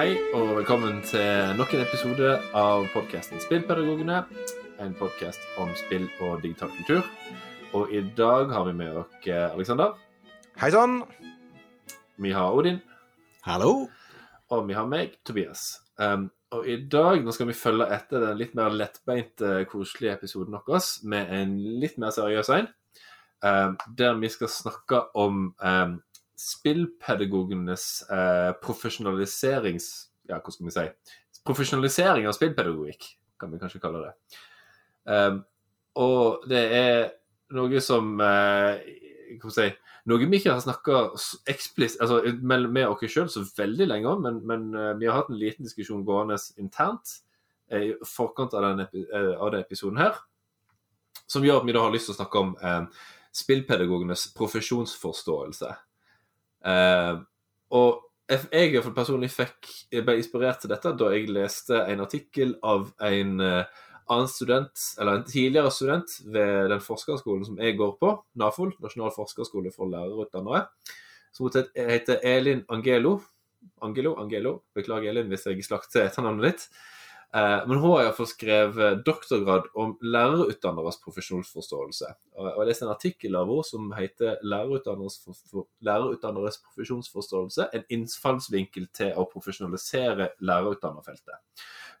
Hei og velkommen til nok en episode av podkasten Spillpedagogene. En podkast om spill og digital kultur. Og i dag har vi med oss Aleksander. Hei sann. Vi har Odin. Hallo. Og vi har meg, Tobias. Um, og i dag nå skal vi følge etter den litt mer lettbeinte, koselige episoden vår med en litt mer seriøs en. Um, der vi skal snakke om um, spillpedagogenes eh, profesjonaliserings... Ja, hva skal vi si? Profesjonalisering av spillpedagogikk, kan vi kanskje kalle det. Um, og det er noe som eh, Hva skal vi si Noe vi ikke har snakka eksplisitt altså, med, med oss sjøl så veldig lenge om, men, men uh, vi har hatt en liten diskusjon gående internt uh, i forkant av denne av denne episoden her, som gjør at vi da har lyst til å snakke om spillpedagogenes profesjonsforståelse. Og jeg i personlig fikk, ble inspirert til dette da jeg leste en artikkel av en annen student, eller en tidligere student ved den forskerskolen som jeg går på, NAFOL, Nasjonal forskerskole for lærerutdannere, som heter Elin Angelo. Angelo, Angelo. Beklager, Elin, hvis jeg slakter etternavnet ditt. Men hun har iallfall skrevet doktorgrad om lærerutdanneres profesjonsforståelse. Og Jeg leste en artikkel av henne som heter 'Lærerutdanneres, lærerutdanneres profesjonsforståelse en innfallsvinkel til å profesjonalisere lærerutdannerfeltet'.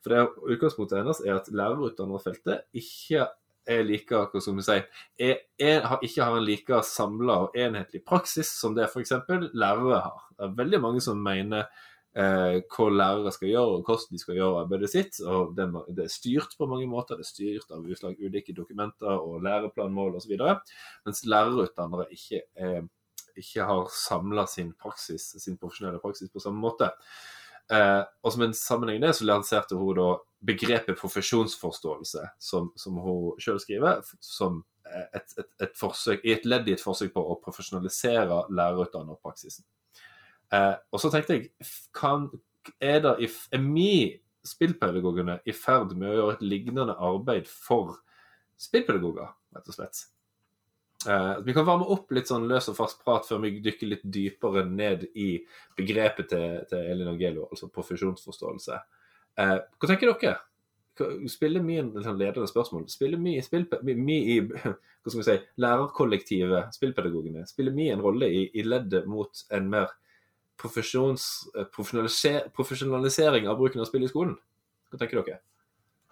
For det Utgangspunktet hennes er at lærerutdannerfeltet ikke er like hva skal vi si, er, er, ikke har en like samla og enhetlig praksis som det f.eks. lærere har. Det er veldig mange som mener eh, hva lærere skal gjøre, og hvordan de skal gjøre arbeidet sitt. og Det, det er styrt på mange måter. Det er styrt av utslag ulike dokumenter og læreplanmål osv. Mens lærerutdannere ikke, eh, ikke har samla sin praksis, sin profesjonelle praksis på samme måte. Eh, og som en sammenheng det, så lanserte hun da begrepet profesjonsforståelse, som, som hun sjøl skriver, som et, et, et, forsøk, i et ledd i et forsøk på å profesjonalisere lærerutdannerpraksisen. Eh, og så tenkte jeg, kan, er, det, er vi spillpedagogene i ferd med å gjøre et lignende arbeid for spillpedagoger, rett og slett? Eh, vi kan varme opp litt sånn løs og fast prat før vi dykker litt dypere ned i begrepet til, til Elin Angelo, altså profesjonsforståelse. Eh, hva tenker dere? Spiller vi en sånn ledende spørsmål? Spiller vi, spill, vi i hva skal vi si, lærerkollektivet, spillpedagogene, spiller vi en rolle i, i leddet mot en mer profesjonalisering av bruken av spill i skolen? Hva tenker dere?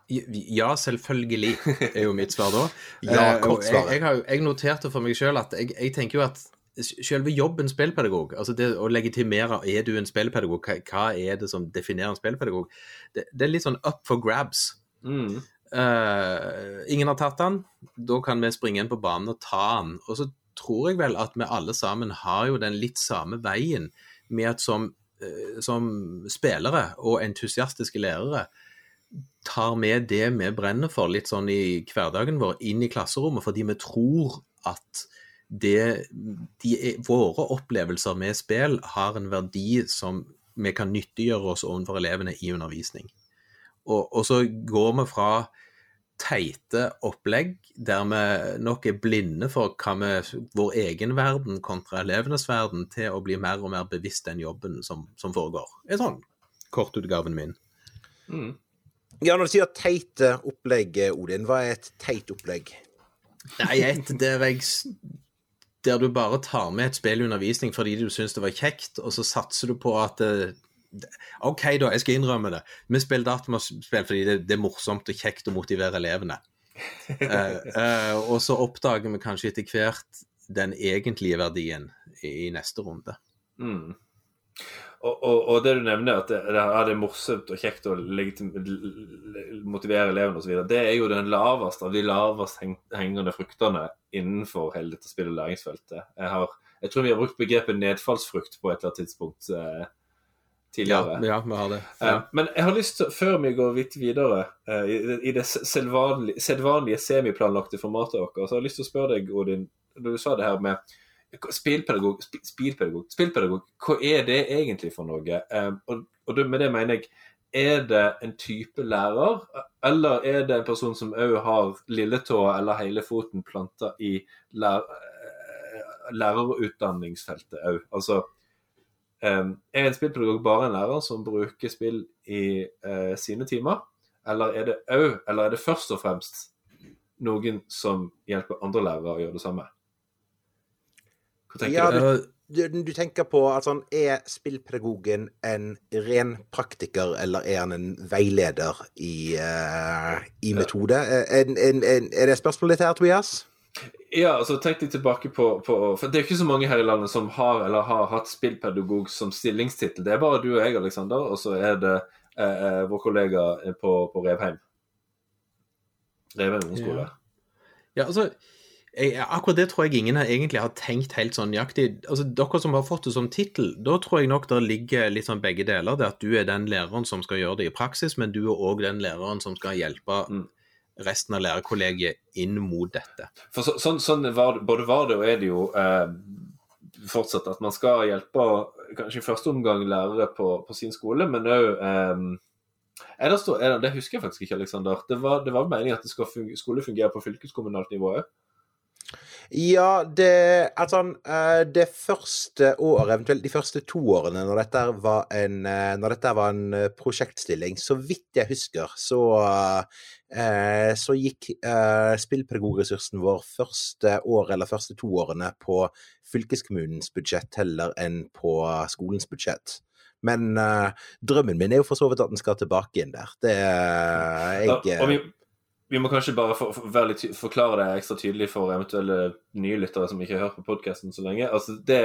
Ja, selvfølgelig, er jo mitt svar da. ja, kort svar. Jeg, jeg, jeg, noterte for meg sjøl at jeg, jeg, tenker jo at selve jobben spillpedagog, altså det å legitimere er du en spillpedagog, hva, hva er det som definerer en spillpedagog, det, det, er litt sånn up for grabs. Mm. Uh, ingen har tatt den, da kan vi springe inn på banen og ta den. Og så tror jeg vel at vi alle sammen har jo den litt samme veien med at som, uh, som spillere og entusiastiske lærere, tar med det vi brenner for, litt sånn i hverdagen vår, inn i klasserommet, fordi vi tror at det, de, våre opplevelser med spill har en verdi som vi kan nyttiggjøre oss overfor elevene i undervisning. Og, og, så går vi fra teite opplegg der vi nok er blinde for hva vi, vår egen verden kontra elevenes verden, til å bli mer og mer bevisst den jobben som, som foregår. Det er sånn kortutgaven min. Mm. Ja, når du sier teite opplegg, Odin, hva er et teit opplegg? Nei, et der jeg Der du bare tar med et spill i undervisning fordi du syns det var kjekt, og så satser du på at det, OK, da, jeg skal innrømme det. Vi spiller dataspill fordi det, det, er morsomt og kjekt å motivere elevene. uh, uh, og så oppdager vi kanskje etter hvert den egentlige verdien i, i neste runde. Mm. Og, og, og, det du nevner, at det, det, er morsomt og kjekt å motivere elevene osv., det er jo den laveste av de lavest hengende fruktene innenfor hele dette spill- og læringsfeltet. Jeg, har, jeg, tror vi har brukt begrepet nedfallsfrukt på et eller annet tidspunkt eh, tidligere. Ja, ja, vi har det. Ja. Eh, men jeg har lyst til, før vi går litt videre eh, i, det sedvanlige, semiplanlagte formatet vårt, så har jeg lyst til å spørre deg, Odin, når du sa det her med Spillpedagog, spillpedagog, spillpedagog, hva er det egentlig for noe? Um, og, og, med det mener jeg, er det en type lærer, eller er det en person som òg har lilletåa eller hele foten planta i lær, eh, lærerutdanningsfeltet òg? Altså, Er en spillpedagog bare en lærer som bruker spill i uh, sine timer, eller er det òg, eller er det først og fremst noen som hjelper andre lærere å gjøre det samme? Hva tenker Ja, du? Du, du tenker på at sånn, Er spillpedagogen en ren praktiker, eller er han en veileder i, uh, i metode? Ja. En, en, en, er det spørsmålet ditt her, Tobias? Ja, altså tenk litt tilbake på, på For det er ikke så mange her i landet som har eller har hatt spillpedagog som stillingstittel. Det er bare du og jeg, Aleksander, og så er det eh, eh, vår kollega på, på Revheim. Revheim ungdomsskole. Ja, altså, jeg, akkurat det tror jeg ingen har egentlig har tenkt helt sånn nøyaktig. Altså, dere som har fått det som tittel, da tror jeg nok det ligger litt sånn begge deler. Det at du er den læreren som skal gjøre det i praksis, men du er òg den læreren som skal hjelpe Mm. Resten av lærerkollegiet inn mot dette. For så, sånn, sånn var både var det og er det jo eh, fortsatt at man skal hjelpe kanskje i første omgang lærere på, på sin skole, men òg eh, er det, det, husker jeg faktisk ikke, Aleksander. Det var, var meningen at det skal skulle fungere på fylkeskommunalt nivå òg. Ja, det Altså, eh, det første året, eventuelt de første to årene, når dette var en, eh, dette var en eh, prosjektstilling, så vidt jeg husker, så så gikk spillpedagogressursen vår første år eller første to årene på fylkeskommunens budsjett heller enn på skolens budsjett. Men drømmen min er jo for så vidt at den skal tilbake inn der. Det er jeg, Ja, vi, må kanskje bare for, for, litt, forklare det ekstra tydelig for eventuelle nye lyttere som ikke har hørt på podkasten så lenge. Altså det,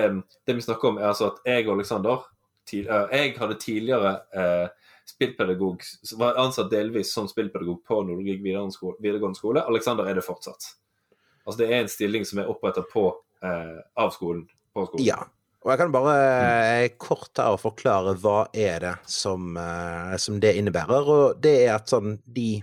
det vi snakker om, er altså at jeg og Aleksander eh, Jeg hadde tidligere eh, spillpedagog Var ansatt delvis som spillpedagog på Nordvik videregående skole. Aleksander er det fortsatt. Altså Det er en stilling som er oppretta eh, av skolen. På skolen. Ja. Og jeg kan bare eh, kort og forklare hva er det som, eh, som det innebærer. Og det er at sånn de,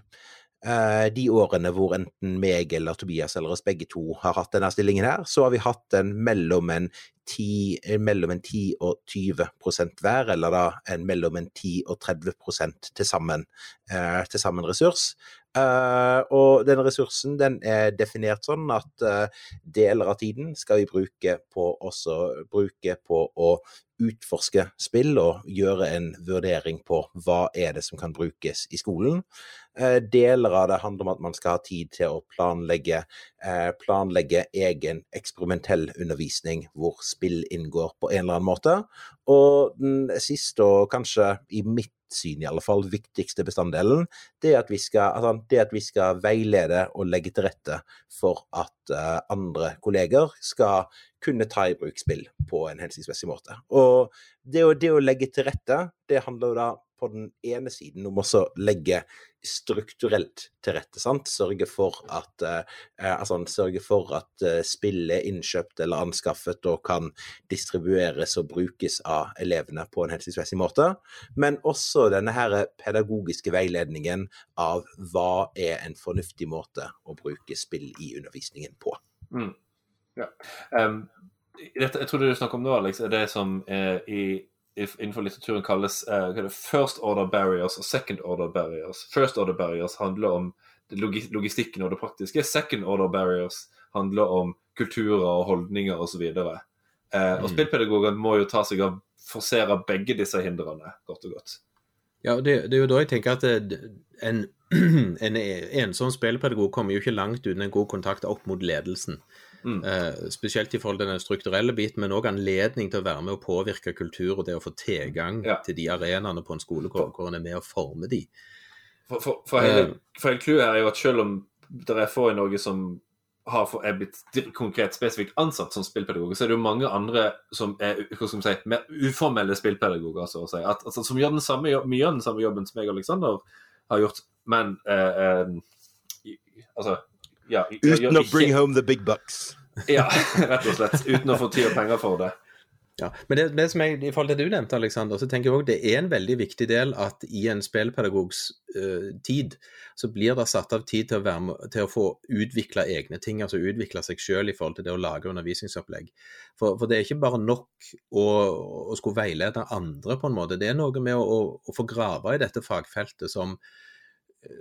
de årene hvor enten meg eller Tobias eller oss begge to har hatt denne stillingen her, så har vi hatt den mellom en 10, eh, mellom en 10 og 20 prosent hver, eller da en mellom en 10 og 30 prosent til sammen, eh, til sammen ressurs. Eh, og den ressursen den er definert sånn at uh, deler av tiden skal vi bruke på, også, bruke på å utforske spill og gjøre en vurdering på hva er det som kan brukes i skolen. Uh, deler av det handler om at man skal ha tid til å planlegge, planlegge egen eksperimentell undervisning hvor spill inngår på en eller annen måte. Og den siste, og kanskje i mitt syn i alle fall, viktigste bestanddelen, det er at vi skal, altså, at vi skal veilede og legge til rette for at uh, andre kolleger skal kunne ta i bruk spill på en hensiktsmessig måte. Og det det å legge til rette, det handler jo da på den ene siden om også legge strukturelt til rette, sant? Sørge for at, eh, eh, altså, sørge for at eh, spill er innkjøpt eller anskaffet og kan distribueres og brukes av elevene på en hensiktsmessig måte. Men også denne her pedagogiske veiledningen av hva er en fornuftig måte å bruke spill i undervisningen på. Mm. Ja. Um, jeg tror det du snakker om nå, Alex, er det som eh, i, i, innenfor litteraturen kalles uh, first order barriers og second order barriers. First order barriers handler om logistikken og det praktiske. Second order barriers handler om kulturer og holdninger osv. Og, og Mm. spillpedagogen må jo ta seg av forsere begge disse hindrene, godt og godt. Ja, og det, det er jo da jeg tenker at en, en ensom spillpedagog kommer jo ikke langt uten en god kontakt opp mot ledelsen. Mm. Eh, spesielt i forhold til den strukturelle biten, men òg anledning til å være med og påvirke kultur og det å få tilgang Ja. til de arenaene på en skole hvor, hvor en er med og former de. For, for, for hele, for hele clouet er jo at selv om det er få i Norge som har er blitt konkret spesifikt ansatt som spillpedagoger, så er det jo mange andre som er hva man si, mer uformelle spillpedagoger, så å si, at, altså, som gjør den samme, mye av den samme jobben som jeg og Alexander har gjort, men eh, eh, altså ja, Uten å ikke- bring home the big bucks. Ja, rett og slett. Uten å få tid og penger for det. Ja, men det, det som jeg, I forhold til det du nevnte, Alexander, så tenker jeg også det er en veldig viktig del at i en spillpedagogs uh, tid, så blir det satt av tid til å, være med, til å få utvikle egne ting, altså utvikle seg selv i forhold til det å lage undervisningsopplegg. For, for det er ikke bare nok å, å skulle veilede andre på en måte, det er noe med å, å, å få grave i dette fagfeltet som,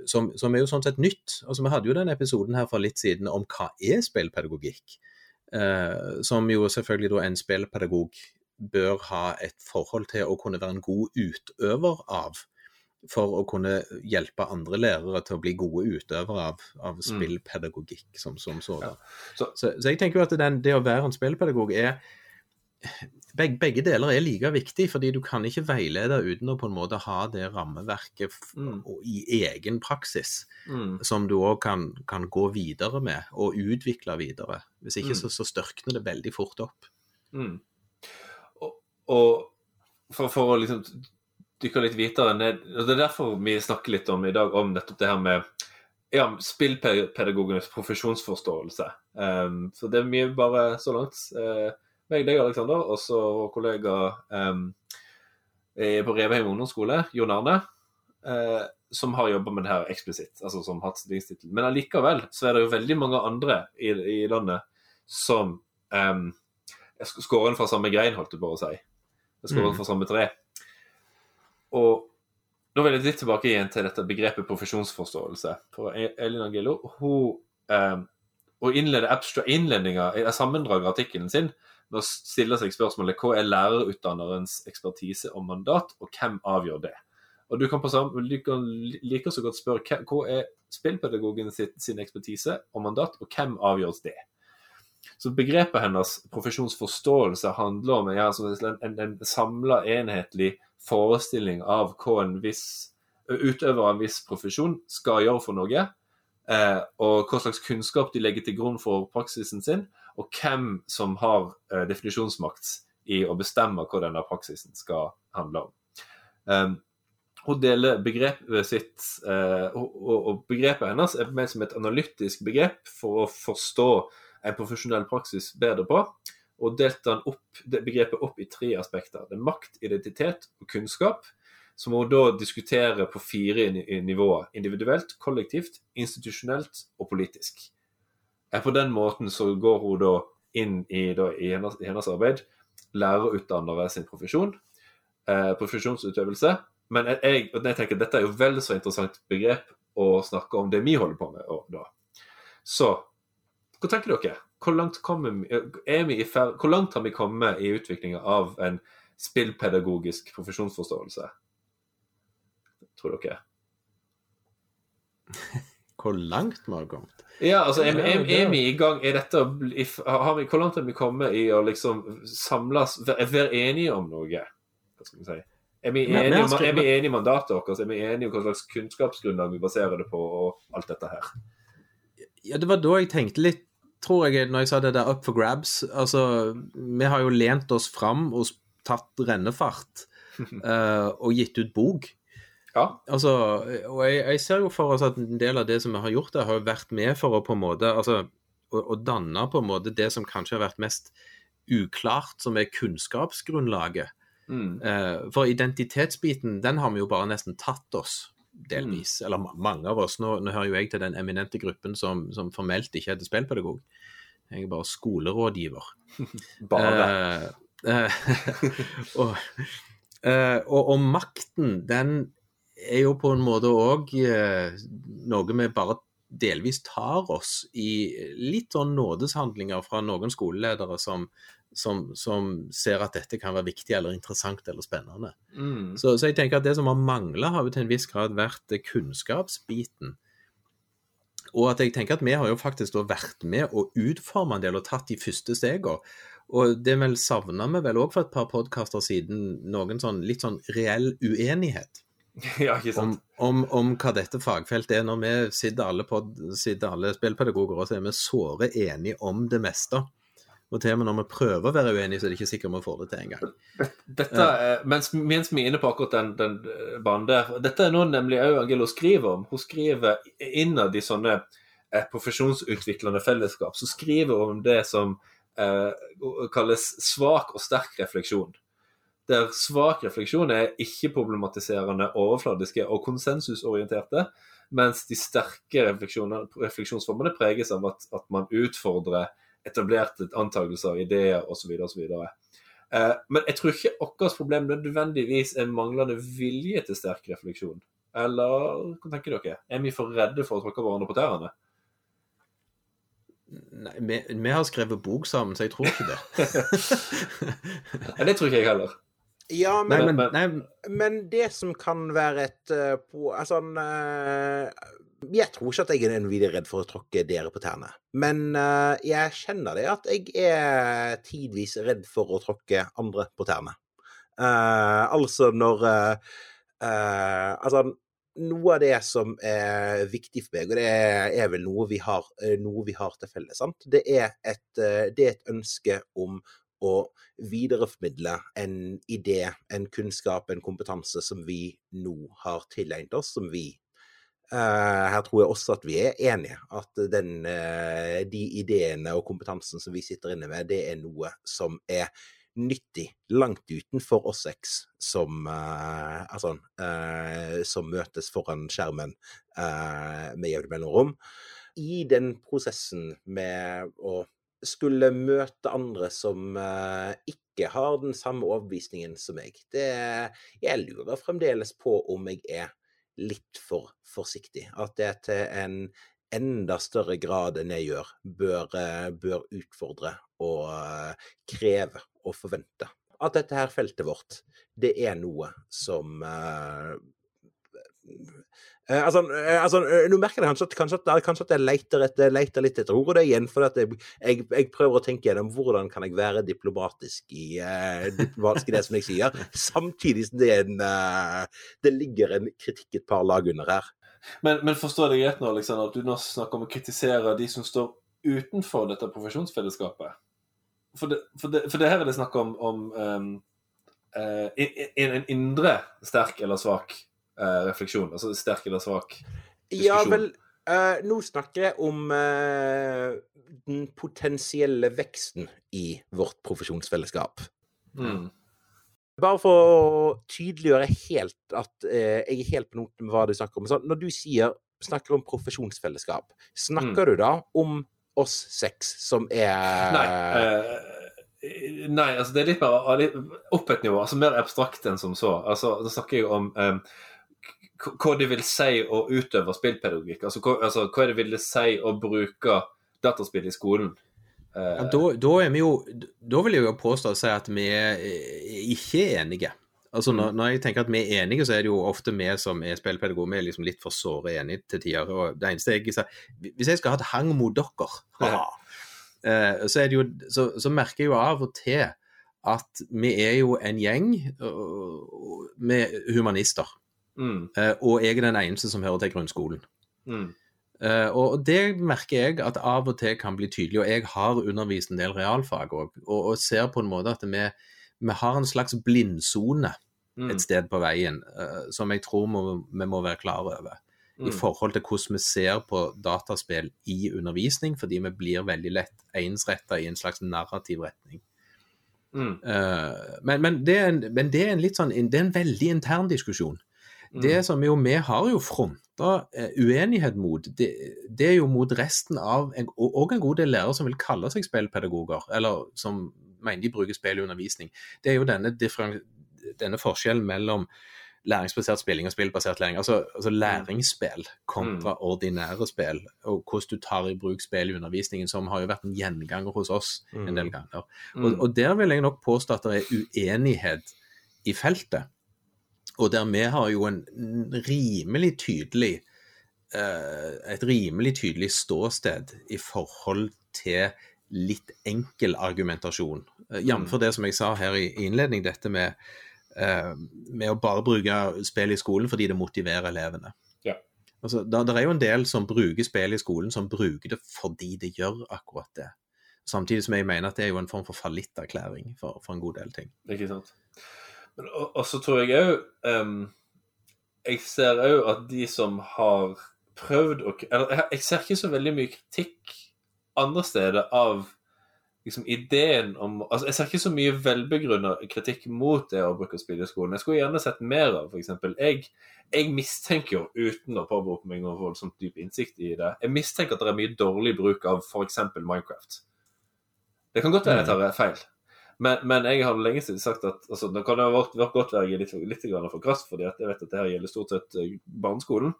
som, som er jo sånn sett nytt. Altså Vi hadde jo den episoden her for litt siden om hva er spillpedagogikk? Eh, som jo selvfølgelig da en spillpedagog bør ha et forhold til å kunne være en god utøver av. For å kunne hjelpe andre lærere til å bli gode utøvere av, av spillpedagogikk som, som sådan. Så- Så, så jeg tenker jo at den, det å være en spillpedagog er begge, begge deler er like viktig, fordi du kan ikke veilede uten å på en måte ha det rammeverket Mm. i egen praksis, Mm. som du òg kan, kan gå videre med og utvikle videre. Hvis ikke Mm. så, så størkner det veldig fort opp. Mm. Og, og for, for å liksom dykke litt videre ned og Det er derfor vi snakker litt om i dag om nettopp det her med ja, spillpedagogenes profesjonsforståelse. Um, så det er mye bare så langt. Uh, meg, deg, Aleksander, og så vår kollega um, eh, på Revheim ungdomsskole, Jon Arne, uh, som har jobba med det her eksplisitt, altså som hatt stillingstittel. Men allikevel så er det jo veldig mange andre i, i landet som um, skårer fra samme grein, holdt jeg på å si. Skårer Mm. fra samme tre. Og da vil jeg litt tilbake igjen til dette begrepet profesjonsforståelse. For E- Elin Angelo hun eh, og innleder abstra innledninga i sammendraget av artikkelen sin med stiller seg spørsmålet hva er lærerutdannerens ekspertise og mandat, og hvem avgjør det? Og Du kan samme, du kan like så godt spørre hva- er spillpedagogen sin ekspertise og mandat, og hvem avgjør det? Så Begrepet hennes profesjonsforståelse handler om ja, en, en, en samla, enhetlig forestilling av hva en viss utøver av en viss profesjon skal gjøre for noe, eh, og hva slags kunnskap de legger til grunn for praksisen sin, og hvem som har eh, definisjonsmakt i å bestemme hva denne praksisen skal handle om. Um, hun deler begrepet sitt uh, og, og, begrepet hennes er mer som et analytisk begrep for å forstå en profesjonell praksis bedre på, og delte opp, begrepet opp i tre aspekter. Det er makt, identitet og kunnskap, som hun da diskuterer på fire nivåer. Individuelt, kollektivt, institusjonelt og politisk. Eh, På den måten så går hun da inn i, da, i, hennes, i hennes arbeid lærerutdannere sin profesjon, eh, profesjonsutøvelse. Men jeg, jeg, tenker dette er jo vel så interessant begrep å snakke om det vi holder på med og da. Så hva tenker dere? Hvor langt, vi- er fer hvor langt har vi kommet i utviklinga av en spillpedagogisk profesjonsforståelse? Tror dere? Hvor langt vi har kommet? Ja, altså, er, vi- er, er vi i gang? Er dette, har vi, hvor langt har vi kommet i å liksom samles, være, være enige om noe? Hva skal vi si? Er vi enige, om, er vi enige i mandatet vårt? Er vi enige om hva slags kunnskapsgrunnlag vi baserer det på, og alt dette her? Ja, det var da jeg tenkte litt, tror jeg, når jeg sa det der up for grabs. Altså, vi har jo lent oss fram og tatt rennefart uh, og gitt ut bok. Ja. Altså, og jeg, jeg ser jo for oss at en del av det som vi har gjort der, har jo vært med for å på en måte altså, å, å danne på en måte det som kanskje har vært mest uklart, som er kunnskapsgrunnlaget. Mm. Eh, For identitetsbiten, den har vi jo bare nesten tatt oss, delvis. Eller mange av oss. Nå, nå hører jo jeg til den eminente gruppen som, som formelt ikke heter spillpedagog. Jeg er bare skolerådgiver. Bare. Eh, eh, og, og, og makten, den er jo på en måte òg eh, noe vi bare delvis tar oss i litt sånn nådeshandlinger fra noen skoleledere som, som, som ser at dette kan være viktig eller interessant eller spennende. Mm. Så, så jeg tenker at det som har mangla, har jo til en viss grad vært eh, kunnskapsbiten. Og at jeg tenker at vi har jo faktisk vært med og utforma en del og tatt de første stegene. Og det vel savna vi vel òg for et par podkaster siden, noen sånn litt sånn reell uenighet Ja, ikke om, sant? om, om hva dette fagfeltet er. Når vi sitter alle, pod, sitter alle spillpedagoger og så er vi såre enige om det meste. Og til og med når vi prøver å være uenige, så er det ikke sikkert vi får det til engang. Dette, er- mens, mens vi er inne på akkurat den, den eh, banen der Dette er noe nemlig òg Angelo skriver om. Hun skriver innad i sånne eh, profesjonsutviklende fellesskap, så skriver hun om det som eh, kalles svak og sterk refleksjon. Der svak refleksjon er ikke-problematiserende, overfladiske og konsensusorienterte, mens de sterke refleksjonsformene preges av at, at man utfordrer etablerte antakelser, ideer osv. osv. Eh, men jeg tror ikke vårt problem nødvendigvis er manglende vilje til sterk refleksjon. Eller hva tenker dere? Er vi for redde for å tråkke hverandre på tærne? Nei, vi, vi har skrevet bok sammen, så jeg tror ikke det. Nei, det tror ikke jeg heller. Ja, Nei, men, men, nei, men det som kan være et uh, på, Altså uh, Jeg tror ikke at jeg er videre redd for å tråkke dere på tærne. Men uh, jeg kjenner det at jeg er tidvis redd for å tråkke andre på tærne. altså når Altså noe av det som er viktig for meg, og det er vel noe vi har, noe vi har til felles, sant? Det, er et, det er et ønske om å videreformidle en idé, en kunnskap, en kompetanse som vi nå har tilegnet oss, som vi uh, Her tror jeg også at vi er enige. At den, uh, de ideene og kompetansen som vi sitter inne med, det er noe som er nyttig langt utenfor oss seks som, uh, altså, som møtes foran skjermen med jevne mellomrom. I den prosessen med å skulle møte andre som uh, ikke har den samme overbevisningen som meg. Det, jeg lurer fremdeles på om jeg er litt for forsiktig. At det til en enda større grad enn jeg gjør, bør, uh, bør utfordre og uh, kreve og forvente. At dette her feltet vårt, det er noe som Eh, altså, eh, altså, eh, nå merker jeg kanskje at, kanskje at, kanskje at jeg leter, etter, leter, litt etter ord. Og det igjen for at jeg, jeg, jeg, prøver å tenke gjennom hvordan kan jeg være diplomatisk i, uh, diplomatisk i det som jeg sier, samtidig som det, en, uh, det ligger en kritikk et par lag under her. Men, men forstår jeg rett nå, Alexander, at du nå snakker om å kritisere de som står utenfor dette profesjonsfellesskapet? For det, for det, for det her er det snakk om, om um, uh, en, en indre sterk eller svak uh, refleksjon? Altså sterk eller svak diskusjon? Ja vel, uh, nå snakker jeg om uh, den potensielle veksten i vårt profesjonsfellesskap. Mm. Bare for å tydeliggjøre helt at jeg er helt på noten med hva du snakker om. Så når du sier, snakker om profesjonsfellesskap, snakker mm. du da om oss seks som er Nei. Nei, altså det er litt mer opp et nivå, altså mer abstrakt enn som så. Altså, Da snakker jeg om um, hva det vil si å utøve spillpedagogikk. Altså hva, altså, hva det vil si å bruke dataspill i skolen. Ja, da, da, er vi jo, da vil jeg jo påstå å si at vi er ikke er enige. Altså når, mm. når, jeg tenker at vi er enige, så er det jo ofte vi som er spillpedagoger, vi er liksom litt for såre enige til tider. og det eneste jeg sier, Hvis jeg skal ha et hang mot dere, ja. Eh, så, jo, så, så, merker jeg jo av og til at vi er jo en gjeng med humanister. Mm. Uh, og jeg er den eneste som hører til grunnskolen. Mm. Uh, og det merker jeg at av og til kan bli tydelig, og jeg har undervist en del realfag òg, og, og, ser på en måte at vi, vi har en slags blindsone mm. et sted på veien uh, som jeg tror må, vi må være klar over. I mm. forhold til hvordan vi ser på dataspill i undervisning, fordi vi blir veldig lett ensretta i en slags narrativ retning. Mm. Men, men, det en, men, det er en, litt sånn, det er en veldig intern diskusjon. Det mm. som jo vi har jo fronta eh, uenighet mot, det, det, er jo mot resten av en, Og en god del lærere som vil kalle seg spillpedagoger, eller som mener de bruker spill i undervisning. Det er jo denne, denne forskjellen mellom læringsbasert spilling og spillbasert læring. Altså, altså mm. læringsspill kontra mm. ordinære spill, og hvordan du tar i bruk spill i undervisningen, som har jo vært en gjenganger hos oss en del ganger. Og, og der vil jeg nok påstå at det er uenighet i feltet. Og der vi har jo en rimelig tydelig uh, et rimelig tydelig ståsted i forhold til litt enkel argumentasjon. Uh, Jf. det som jeg sa her i innledning, dette med, uh, med å bare bruke spill i skolen fordi det motiverer elevene. Ja. Altså, det er jo en del som bruker spill i skolen, som bruker det fordi det gjør akkurat det. Samtidig som jeg mener at det er jo en form for fallitterklæring for, for en god del ting. Ikke sant. Og, og så tror jeg òg um, Jeg ser òg at de som har prøvd å Eller jeg ser ikke så veldig mye kritikk andre steder av liksom ideen om altså Jeg ser ikke så mye velbegrunna kritikk mot det å bruke spill i skolen. Jeg skulle gjerne sett mer av f.eks. Jeg, jeg mistenker, uten å påberope meg noen voldsomt dyp innsikt i det, jeg mistenker at det er mye dårlig bruk av f.eks. Minecraft. Det kan godt være jeg tar feil, men, men, jeg har lenge siden sagt at altså, det kan ha vært, godt være litt, litt for krass, fordi jeg vet at det her gjelder stort sett eh, barneskolen.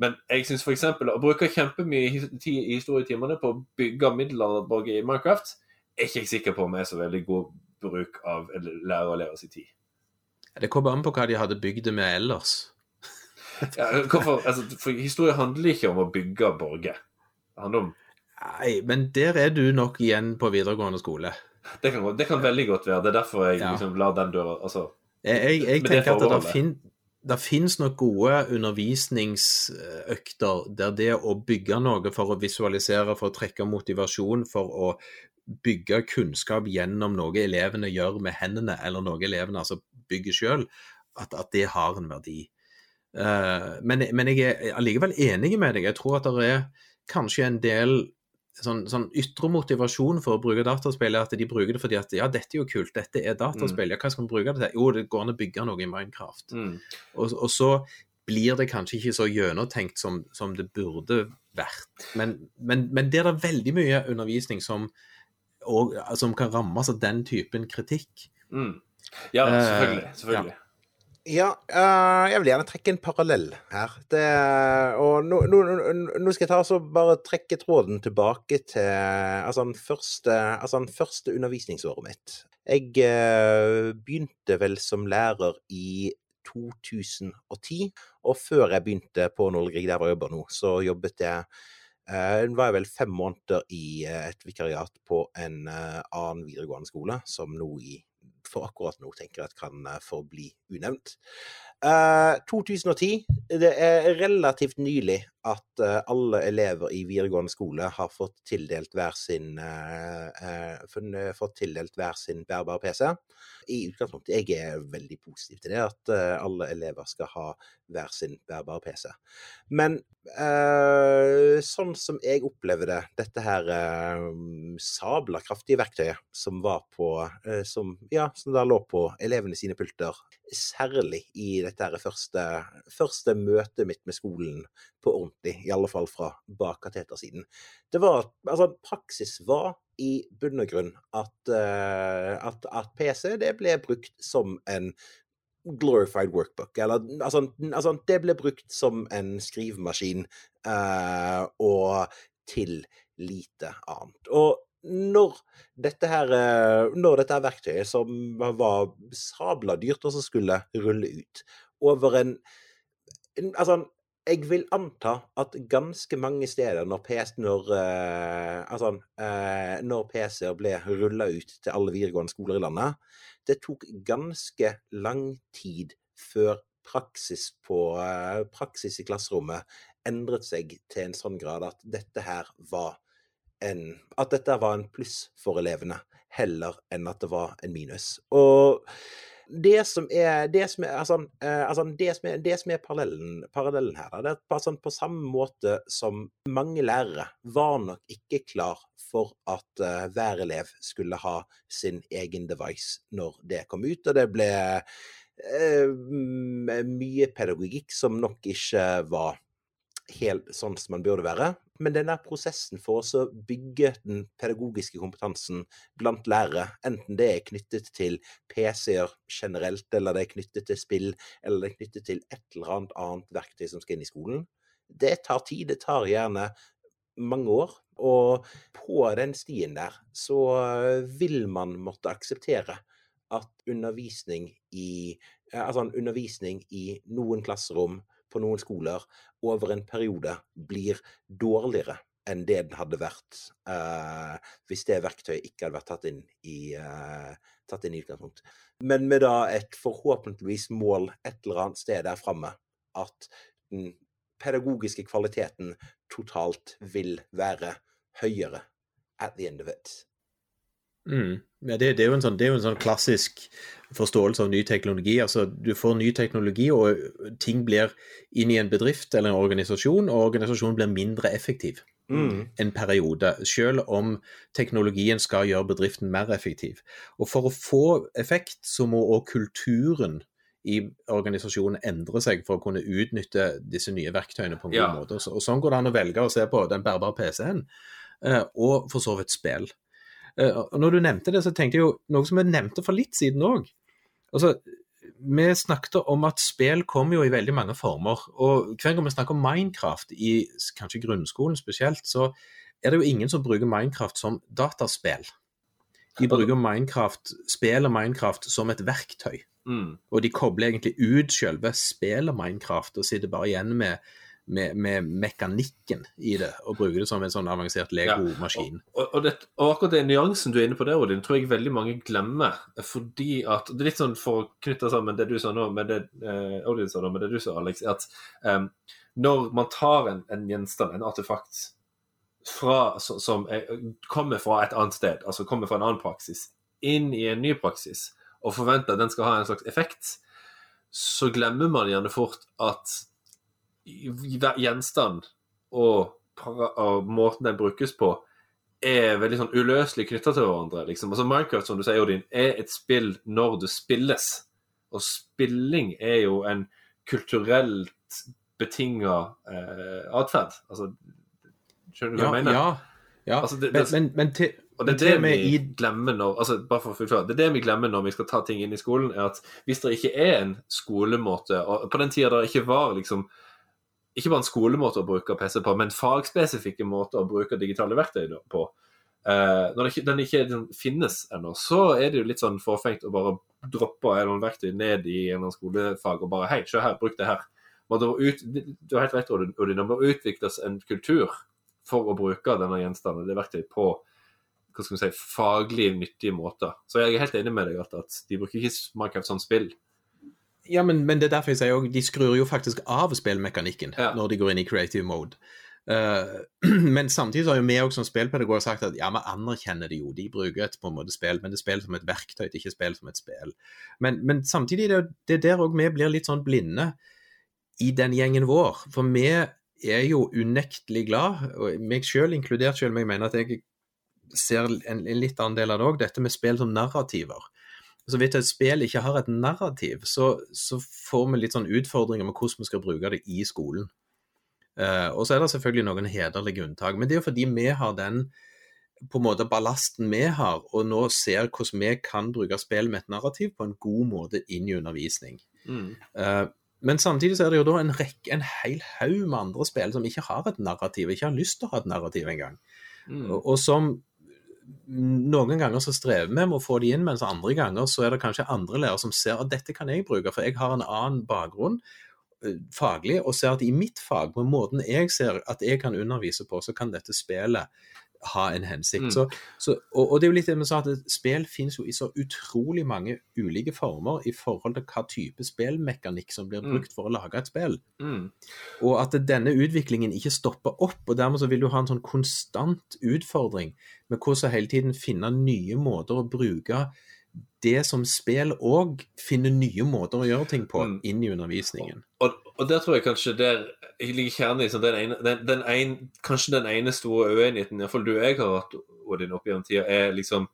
Men jeg syns f.eks. å bruke kjempemye tid i historietimene på å bygge middelalderborg i Minecraft, er ikke jeg sikker på om er så veldig god bruk av lærer og elever sin tid. Det kommer an på hva de hadde bygd det med ellers. Ja, hvorfor, altså, for historie handler ikke om å bygge borger. Det handler om Nei, men der er du nok igjen på videregående skole. Det kan, det kan veldig godt være. Det er derfor jeg Ja. liksom lar den døra altså, Jeg, jeg, tenker at det, fin, det finnes nok gode undervisningsøkter der det å bygge noe for å visualisere, for å trekke motivasjon, for å bygge kunnskap gjennom noe elevene gjør med hendene, eller noe elevene altså bygger sjøl, at, at det har en verdi. Eh, men, men jeg er allikevel enig med deg. Jeg tror at det er kanskje en del sånn, sånn ytre motivasjon for å bruke dataspill, er at de bruker det fordi at ja, dette er jo kult, dette er dataspill, ja, hva skal vi bruke det til? Jo, det går an å bygge noe i Minecraft. mm. Og, og så blir det kanskje ikke så gjennomtenkt som, som det burde vært. Men, men, men det er det veldig mye undervisning som, og, som kan rammes av den typen kritikk. Mm. Ja, Eh, selvfølgelig. selvfølgelig. Ja, eh, jeg vil gjerne trekke en parallell her. Det, og nå, nå, nå- skal jeg ta så bare trekke tråden tilbake til altså, den første, altså, den første undervisningsåret mitt. Jeg uh, begynte vel som lærer i 2010, og før jeg begynte på Nål der jeg jobber nå, så jobbet jeg eh, var jeg vel fem måneder i et vikariat på en annen videregående skole, som nå i for akkurat nå tenker jeg at kan eh, forbli unevnt. Uh, 2010. Det er relativt nylig at uh, alle elever i videregående skole har fått tildelt hver sin uh, eh, fått tildelt hver sin bærbar PC. I utgangspunktet jeg er veldig positiv til det, at eh, alle elever skal ha hver sin bærbar PC. Men eh, sånn som jeg opplever det, dette her eh, sabla kraftige verktøyet som var på eh, som, ja, som da lå på elevene sine pulter, særlig i dette første, første møtet mitt med skolen på ordentlig, i alle fall fra bak katetersiden. Det var, altså Praksis var i bunn og grunn at, eh, at, at PC det ble brukt som en glorified workbook. Eller altså, altså det ble brukt som en skrivemaskin uh, og til lite annet. Og når dette her, eh, når dette verktøyet, som var sabla dyrt, også skulle rulle ut over en en- Altså, jeg vil anta at ganske mange steder når PC, når, eh, altså, eh, når PC-er ble rulla ut til alle videregående skoler i landet, det tok ganske lang tid før praksis, på, eh, praksis i klasserommet endret seg til en sånn grad at dette her var en, at dette var en pluss for elevene, heller enn at det var en minus. Og det som er, det som er, altså, eh, altså, det som er, det som er parallellen, parallellen her, det er sånn på samme måte som mange lærere var nok ikke klar for at uh, hver elev skulle ha sin egen device når det kom ut, og det ble uh, mye pedagogikk som nok ikke var helt sånn som man burde være. Men denne prosessen for å bygge den pedagogiske kompetansen blant lærere, enten det er knyttet til PC-er generelt, eller det er knyttet til spill, eller det er knyttet til et eller annet annet verktøy som skal inn i skolen, det tar tid. Det tar gjerne mange år. Og på den stien der så vil man måtte akseptere at undervisning i eh, Altså undervisning i noen klasserom på noen skoler over en periode blir dårligere enn det den hadde vært eh, hvis det verktøyet ikke hadde vært tatt inn i, eh, tatt inn i utgangspunkt. Men med da et forhåpentligvis mål et eller annet sted der framme at den pedagogiske kvaliteten totalt vil være høyere at the end of it. Mm. Ja, det, det, er jo en sånn, det er jo en sånn klassisk forståelse av ny teknologi. Altså, du får ny teknologi, og ting blir inn i en bedrift eller en organisasjon, og organisasjonen blir mindre effektiv Mm. en periode, selv om teknologien skal gjøre bedriften mer effektiv. Og For å få effekt, så må òg kulturen i organisasjonen endre seg for å kunne utnytte disse nye verktøyene på en Ja. god måte. Og så- Og Sånn går det an å velge å se på den bærbare PC-en, eh, og for så vidt spill. Eh, og Når du nevnte det, så tenkte jeg jo noe som jeg nevnte for litt siden òg. Altså, vi snakket om at spill kommer jo i veldig mange former. Og hver gang vi snakker om Minecraft, i kanskje grunnskolen spesielt, så er det jo ingen som bruker Minecraft som dataspill. De bruker Minecraft, spiller Minecraft som et verktøy. Mm. Og de kobler egentlig ut selve spillet Minecraft og sitter bare igjen med, med, med mekanikken i det, og bruker det som en sånn avansert Lego-maskin. Og, og, det, og akkurat den nyansen du er inne på der, Odin, tror jeg veldig mange glemmer. Fordi at Det er litt sånn for å knytte sammen det du sa nå med det eh, Odin sa nå, med det du sa, Alex, at um, når man tar en, en gjenstand, en artefakt, fra, som, som er, kommer fra et annet sted, altså kommer fra en annen praksis, inn i en ny praksis, og forventer at den skal ha en slags effekt, så glemmer man gjerne fort at hver gjenstand og, og måten den brukes på, er veldig sånn uløselig knytta til hverandre. Liksom. Altså Minecraft, som du sier, Odin, er et spill når det spilles. Og spilling er jo en kulturelt betinga eh, atferd. Altså, skjønner du hva Ja, jeg mener? ja, ja. Altså, det- men, det- men, men til, Og det er det vi glemmer når altså bare for å fullføre, det er det vi glemmer når vi skal ta ting inn i skolen, er at hvis det ikke er en skolemåte og På den tida det ikke var liksom ikke bare en skolemåte å bruke PC på, men fagspesifikke måter å bruke digitale verktøy på. Eh, når ikke, den ikke finnes ennå, så er det jo litt sånn forfengt å bare droppe en verktøy ned i en skolefag og bare Hei, se her, bruk det her. Men det ut, du har helt rett. Odin, Det må utvikles en kultur for å bruke denne gjenstanden, det verktøyet, på hva skal vi si, faglig nyttige måter. Så jeg er helt enig med deg at, at de bruker ikke Minecraft som spill. Ja, men, men det er derfor jeg sier òg de skrur jo faktisk av spillmekanikken Ja. når de går inn i creative mode. Uh, men samtidig har jo vi som spillpedagoger sagt at ja, vi anerkjenner det jo. De bruker et på en måte spill, men det er spill som et verktøy, det er ikke spill som et spill. Men, men samtidig det, det er der òg vi blir litt sånn blinde i den gjengen vår. For vi er jo unektelig glad, og meg sjøl inkludert, selv om jeg mener at jeg ser en, en litt annen del av det òg, dette med spill som narrativer. Så vidt et spill ikke har et narrativ, så, så får vi litt sånn utfordringer med hvordan vi skal bruke det i skolen. Uh, og så er det selvfølgelig noen hederlige unntak, men det er jo fordi vi har den på en måte ballasten vi har, og nå ser hvordan vi kan bruke spill med et narrativ på en god måte inn i undervisning. Eh, men samtidig så er det jo da en rekke, en hel haug med andre spill som ikke har et narrativ, ikke har lyst til å ha et narrativ engang. Mm. Og, og som noen ganger så strever vi med å få de inn, mens andre ganger så er det kanskje andre lærere som ser at dette kan jeg bruke, for jeg har en annen bakgrunn eh, faglig, og ser at i mitt fag, på måten jeg ser at jeg kan undervise på, så kan dette spillet ha en hensikt. Mm. Så, så, og, og det er jo litt det vi sa, at spill finnes jo i så utrolig mange ulike former i forhold til hva type spillmekanikk som blir Mm. brukt for å lage et spill. Mm. Og at denne utviklingen ikke stopper opp. og Dermed så vil du ha en sånn konstant utfordring med hvordan hele tiden finne nye måter å bruke det som spill òg finner nye måter å gjøre ting på, Mm. inn i undervisningen. Og, og der tror jeg kanskje der ligger kjernen i sånn, den ene, den, den en, kanskje den ene store uenigheten, iallfall du og jeg har hatt Odin, opp gjennom tida, er liksom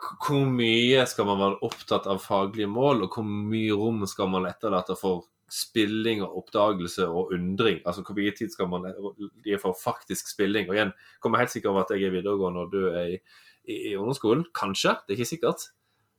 hvor mye skal man være opptatt av faglige mål, og hvor mye rom skal man etterlate for spilling og oppdagelse og undring? Altså hvor mye tid skal man gi for faktisk spilling? Og igjen, kommer helt sikkert over at jeg er videregående og du er i, i, i ungdomsskolen. Kanskje, det er ikke sikkert.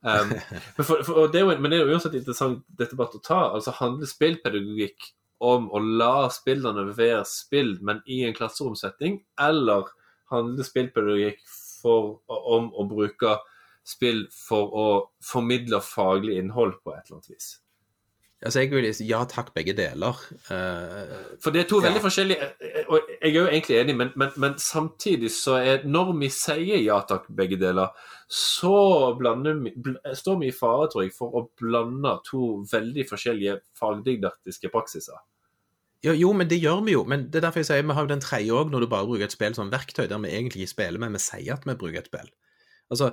Um, men, for, for, det jo, men det er jo uansett interessant dette debatt å ta. Altså Handler spillpedagogikk om å la spillerne være spill, men i en klasseromsetting, eller handler spillpedagogikk for, om å bruke spill for å formidle faglig innhold på et eller annet vis? Altså, jeg vil si ja takk, begge deler. Uh, For det er to Ja. veldig forskjellige Og jeg er jo egentlig enig, men, men, men samtidig så er Når vi sier ja takk, begge deler, så blander bl står vi i fare, tror jeg, for å blande to veldig forskjellige fagdidaktiske praksiser. jo, jo, men det gjør vi jo. Men det er derfor jeg sier vi har jo den tredje òg, når du bare bruker et spill som verktøy, der vi egentlig ikke spiller, men vi sier at vi bruker et spill. Altså,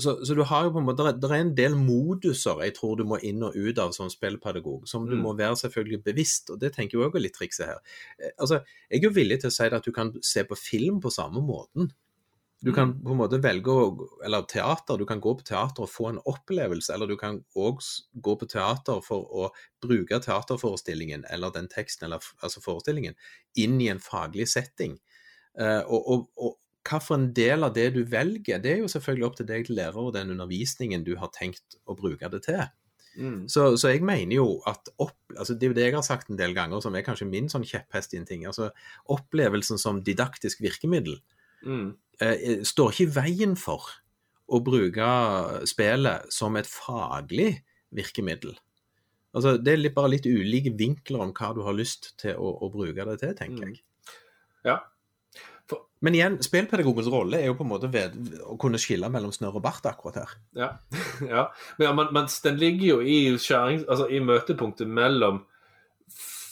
så, så du har jo på en måte, Det er en del moduser jeg tror du må inn og ut av som spillpedagog, som du Mm. må være selvfølgelig bevisst, og det tenker jeg òg er litt trikset her. Eh, Altså, Jeg er jo villig til å si at du kan se på film på samme måten. Du kan på en måte velge å Eller teater. Du kan gå på teater og få en opplevelse, eller du kan òg gå på teater for å bruke teaterforestillingen eller den teksten, eller altså forestillingen, inn i en faglig setting. Uh, og, og, og hvilken del av det du velger, det er jo selvfølgelig opp til deg til lærer og den undervisningen du har tenkt å bruke det til. Mm. Så, så jeg mener jo at opp, altså Det er jo det jeg har sagt en del ganger, som er kanskje min sånn kjepphest i en ting. altså Opplevelsen som didaktisk virkemiddel Mm. eh, står ikke i veien for å bruke spillet som et faglig virkemiddel. Altså, Det er litt, bare litt ulike vinkler om hva du har lyst til å, å bruke det til, tenker Mm. jeg. Ja. For- Men igjen, spillpedagogens rolle er jo på en måte ved, å kunne skille mellom snørr og bart akkurat her. Ja. ja. Men, men, den ligger jo i, skjæring, altså, i møtepunktet mellom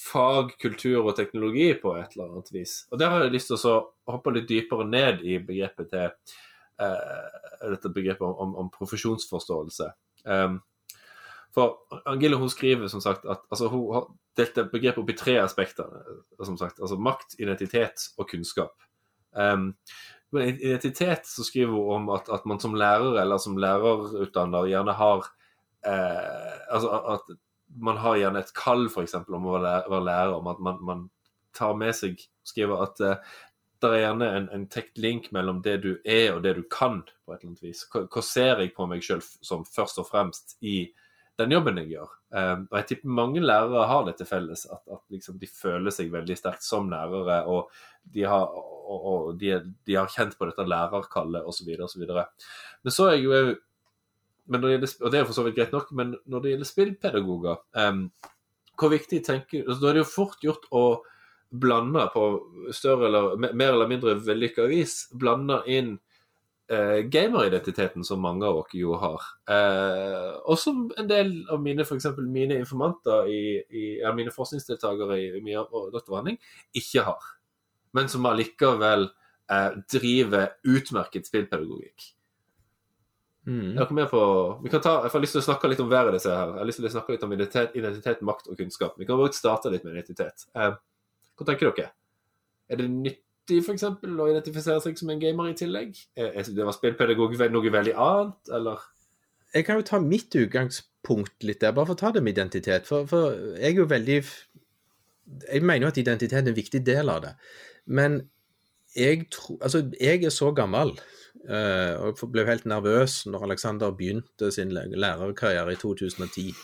fag, kultur og teknologi på et eller annet vis. Og Der har jeg lyst til å hoppe litt dypere ned i begrepet til eh, dette begrepet om, om, om profesjonsforståelse. Um, for Angela hun skriver som sagt at altså, hun har delt begrepet opp i tre aspekter. som sagt, altså Makt, identitet og kunnskap. Um, identitet så skriver hun om at, at man som lærer eller som lærerutdanner gjerne har eh, Altså at man har gjerne et kall eksempel, om å være lærer om at man, man tar med seg Skriver at eh, det er gjerne en, en tekt link mellom det du er og det du kan, på et eller annet vis. Hva, hva ser jeg på meg sjøl som først og fremst i den jobben jeg gjør? Um, og jeg tipper mange lærere har det til felles, at, at liksom de føler seg veldig sterkt som lærere. og de har, og, de, de har kjent på dette lærerkallet osv. osv. Men så er jeg jo men når det gjelder, Og det er for så vidt greit nok, men når det gjelder spillpedagoger um, Hvor viktig tenker altså, Da er det jo fort gjort å blande på større eller mer eller mindre vellykka vis blande inn eh, gameridentiteten som mange av dere jo har. Eh, og som en del av mine for mine informanter i, i ja, mine forskningsdeltakere i, i min doktoravhandling ikke har. Men som allikevel eh, driver utmerket spillpedagogikk. Mm. Jeg med på vi kan ta, Jeg har lyst til å snakke litt om hver av disse her. Jeg har lyst til å snakke litt om identitet, identitet makt og kunnskap. Vi kan bare starte litt med identitet. Eh, hva tenker dere? Er det nyttig eksempel, å identifisere seg som en gamer i tillegg? Er, er det var spillpedagog noe veldig annet, eller? Jeg kan jo ta mitt utgangspunkt litt der, bare for å ta det med identitet. For, for jeg er jo veldig Jeg mener jo at identitet er en viktig del av det. Men jeg tror Altså, jeg er så gammel, uh, og ble helt nervøs når Alexander begynte sin lærerkarriere i 2010.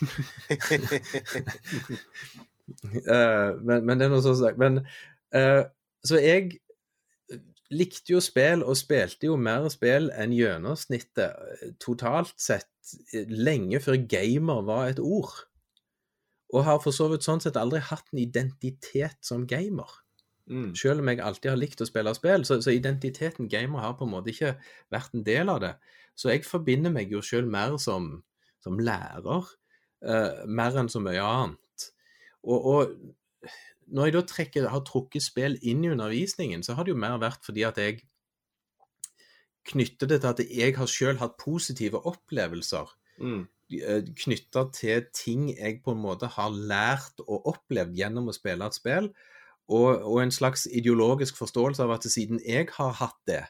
uh, men, men det er noe sånn sagt. Men uh, Så jeg likte jo spill, og spilte jo mer spill enn gjennomsnittet eh, totalt sett, eh, lenge før gamer var et ord. Og har for så vidt sånn sett aldri hatt en identitet som gamer. Mm. Selv om jeg alltid har likt å spille spill, så, så identiteten gamer har på en måte ikke vært en del av det. Så jeg forbinder meg jo selv mer som, som lærer, uh, mer enn så mye annet. Og, og når jeg da trekker, har trukket spill inn i undervisningen, så har det jo mer vært fordi at jeg knytter det til at jeg har selv hatt positive opplevelser Mm. knytta til ting jeg på en måte har lært og opplevd gjennom å spille et spill, og, og en slags ideologisk forståelse av at siden jeg har hatt det,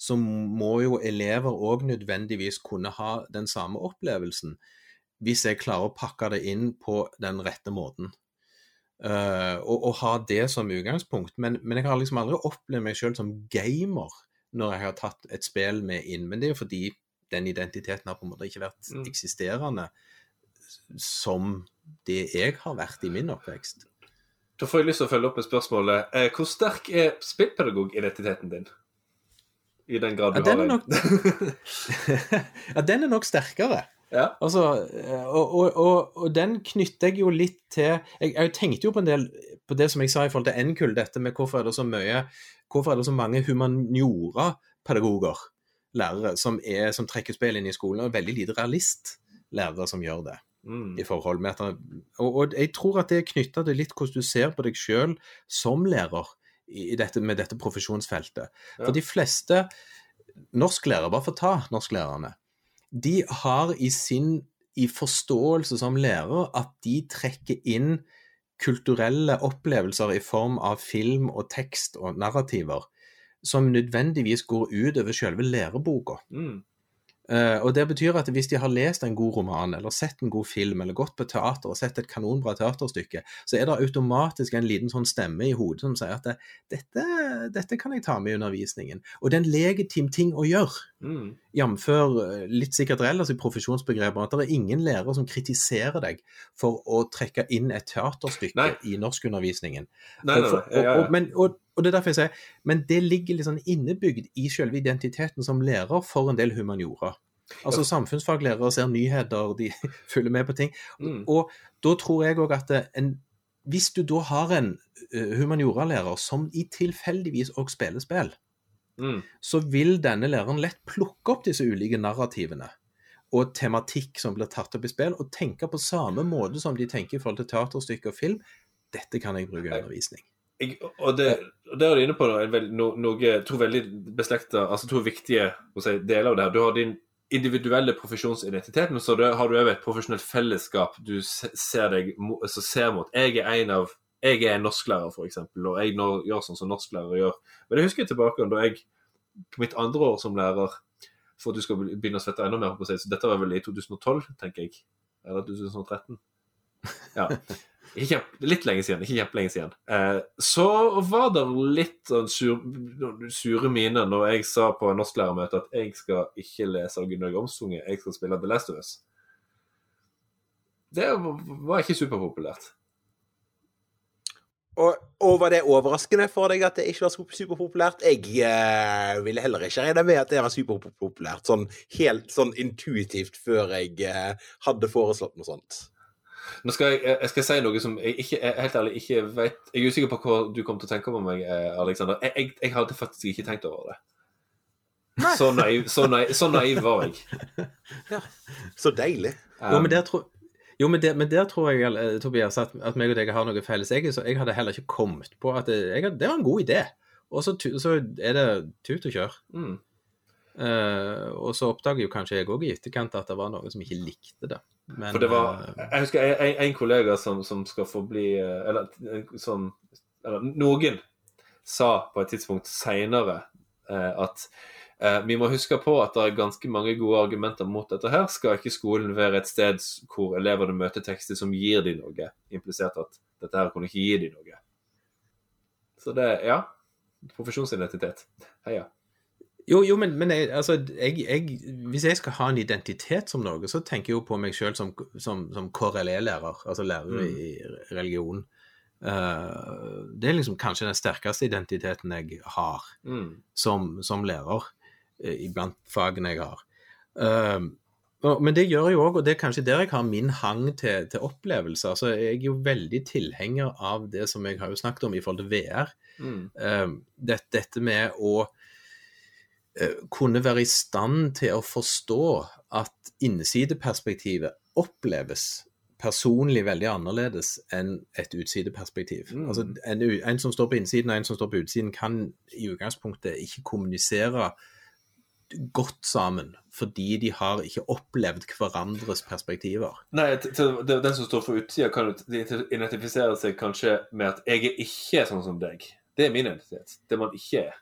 så må jo elever òg nødvendigvis kunne ha den samme opplevelsen, hvis jeg klarer å pakke det inn på den rette måten. Uh, og, og ha det som utgangspunkt. Men, men jeg har liksom aldri opplevd meg selv som gamer når jeg har tatt et spill med inn. Men det er jo fordi den identiteten har på en måte ikke vært Mm. eksisterende som det jeg har vært i min oppvekst. Da får jeg lyst til å følge opp med spørsmålet eh, Hvor sterk er spillpedagogidentiteten din? I den grad du Ja, den har en. nok- ja, den er nok sterkere. ja. Altså, eh, og, og, og, og den knytter jeg jo litt til jeg, jeg tenkte jo på en del på det som jeg sa i forhold til NKUL, dette med hvorfor er det så mye Hvorfor er det så mange humaniora-pedagoger, lærere, som, er, som trekker spill inn i skolen, og veldig lite realistlærere som gjør det. Mm. i forhold med at og, og jeg tror at det er knytta til litt hvordan du ser på deg sjøl som lærer i, i dette, med dette profesjonsfeltet. Ja. For de fleste norsklærere, bare for å ta norsklærerne, de har i sin i forståelse som lærer at de trekker inn kulturelle opplevelser i form av film og tekst og narrativer som nødvendigvis går ut over selve læreboka. Mm. Eh, og Det betyr at hvis de har lest en god roman, eller sett en god film, eller gått på teater og sett et kanonbra teaterstykke, så er det automatisk en liten sånn stemme i hodet som sier at det, dette, dette kan jeg ta med i undervisningen. Og det er en legitim ting å gjøre. Mm. Jf. litt sikkert relativt profesjonsbegreper, at det er ingen lærer som kritiserer deg for å trekke inn et teaterstykke Nei. i norskundervisningen. Nei, nei, nei. Ja, ja, og, og, men, og, og det er derfor jeg sier, men det ligger litt sånn innebygd i selve identiteten som lærer for en del humaniora. Altså Samfunnsfaglærere ser nyheter, de følger med på ting. Mm. Og da tror jeg òg at en, hvis du da har en humanioralærer som i tilfeldigvis òg spiller spill, Mm. så vil denne læreren lett plukke opp disse ulike narrativene og tematikk som blir tatt opp i spill, og tenke på samme måte som de tenker i forhold til teaterstykke og film. Dette kan jeg bruke i undervisning. Jeg, og det, og det er du inne på da, veld, no, noe, to veldig beslekta, altså to viktige si, deler av det her. Du har din individuelle profesjonsidentitet, men så har du òg et profesjonelt fellesskap du ser deg så altså ser mot. Jeg er en av jeg er norsklærer, f.eks., og jeg nå, gjør sånn som norsklærere gjør. Men jeg husker tilbake da jeg mitt andre år som lærer For at du skal begynne å svette enda mer på seg, så dette var vel i 2012, tenker jeg. Eller 2013. Ja. Ikke kjempe, litt lenge siden, ikke kjempelenge siden. Eh, så var det litt sånn sur, sure miner når jeg sa på norsklærermøtet at jeg skal ikke lese Gunnar Gomsunge, jeg skal spille The Last of Us. Det var ikke superpopulært. Og, og var det overraskende for deg at det ikke var superpopulært? Jeg eh, ville heller ikke regne med at det var superpopulært, sånn helt sånn intuitivt før jeg eh, hadde foreslått noe sånt. Nå skal jeg, jeg skal si noe som jeg ikke, jeg helt ærlig ikke vet Jeg er usikker på hva du kommer til å tenke om meg, Aleksander. Alexander. Jeg, jeg, jeg hadde faktisk ikke tenkt over det. Så naiv, så, naiv, så naiv var jeg. Ja. Så deilig. Jo, men Um, der tror jo, men der, men der tror jeg eh, Tobias, at, at meg og deg har noe felles. Jeg, så, jeg hadde heller ikke kommet på at det, jeg, det var en god idé. Og så, så er det tut og kjør. mm. Eh, og så oppdager jo kanskje jeg òg i etterkant at det var noen som ikke likte det. Men, For det var eh, Jeg husker en, en, kollega som, som skal få bli eh, Eller som Eller noen sa på et tidspunkt seinere at uh, vi må huske på at det er ganske mange gode argumenter mot dette her. Skal ikke skolen være et sted hvor elevene møter tekster som gir dem noe? Implisert at dette her kunne ikke gi dem noe. Så det Ja. Profesjonsidentitet. Heia. Jo, jo, men, men jeg, altså, jeg, jeg, hvis jeg skal ha en identitet som noe, så tenker jeg jo på meg sjøl som, som, som KRLE-lærer, altså lærer Mm. i religion. Uh, det er liksom kanskje den sterkeste identiteten jeg har Mm. som, som lærer uh, iblant fagene jeg har. Uh, og- men det gjør jo òg, og det er kanskje der jeg har min hang til, til opplevelser. Altså, jeg er jo veldig tilhenger av det som jeg har jo snakket om i forhold til VR. Mm. Eh, det, dette med å eh, kunne være i stand til å forstå at innsideperspektivet oppleves personlig veldig annerledes enn et utsideperspektiv. Mm. Altså, en, en som står på innsiden og en som står på utsiden, kan i utgangspunktet ikke kommunisere godt sammen, fordi de har ikke opplevd hverandres perspektiver. Nei, den som står for utsida, kan identifisere seg kanskje med at 'jeg er ikke sånn som deg'. Det er min identitet. Det man ikke er.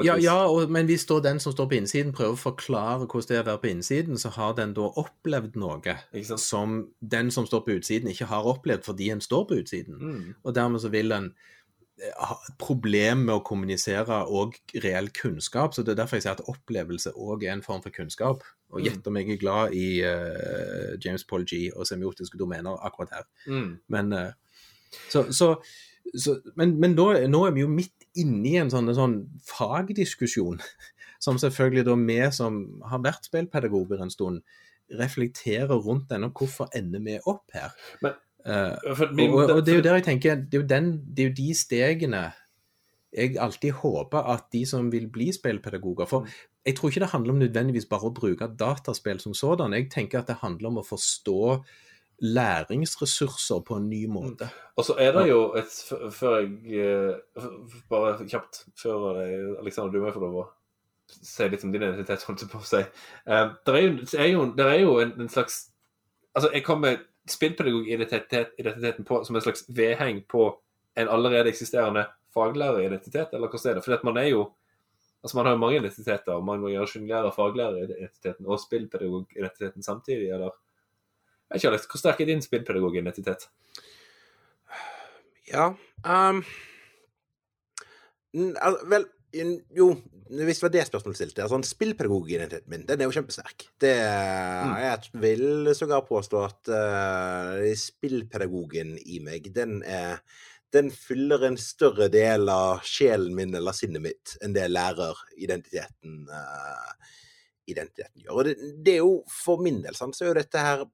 Ja, ja og, men hvis da den som står på innsiden prøver å forklare hvordan det er å være på innsiden, så har den da opplevd noe som den som står på utsiden ikke har opplevd fordi en står på utsiden. Mm. Og dermed så vil en eh, ha et problem med å kommunisere og reell kunnskap. Så det er derfor jeg sier at opplevelse òg er en form for kunnskap. Og Mm. gjett om jeg er glad i uh, James Paul G og semiotiske domener akkurat her. Mm. Men, uh, så, så, så, men, men nå, nå er vi jo midt inne i en sånn, en sånn fagdiskusjon, som selvfølgelig da vi som har vært spillpedagoger en stund, reflekterer rundt den, og hvorfor ender vi opp her? Men- Eh, For, og, og, og det er jo der jeg tenker, det er jo, den, det er jo de stegene jeg alltid håper at de som vil bli spillpedagoger For jeg tror ikke det handler om nødvendigvis bare å bruke dataspill som sådan. Jeg tenker at det handler om å forstå læringsressurser på en ny måte. Og så er det jo et Før jeg eh, Bare kjapt før jeg, Alexander, du må få lov å si litt om din identitet, holdt jeg på å si. Eh, det er jo, det er jo, er jo en, en slags Altså, jeg kommer spillpedagogidentiteten på som en slags vedheng på en allerede eksisterende faglæreridentitet, eller hva er det? For man er jo Altså Man har jo mange identiteter, og man må gjøre skyldlærer, faglærer-identiteten og spillpedagog-identiteten samtidig, eller? Alex, Hvor sterk er din spillpedagog-identitet? Ja um, Vel, jo, hvis det var det spørsmålet stilte altså, Spillpedagogidentiteten min den er jo kjempesterk. Det, mm. Jeg vil sågar påstå at uh, spillpedagogen i meg, den, er, den fyller en større del av sjelen min eller sinnet mitt enn det læreridentiteten uh, identiteten gjør. Og det, det, er jo for min del sant, så er jo dette her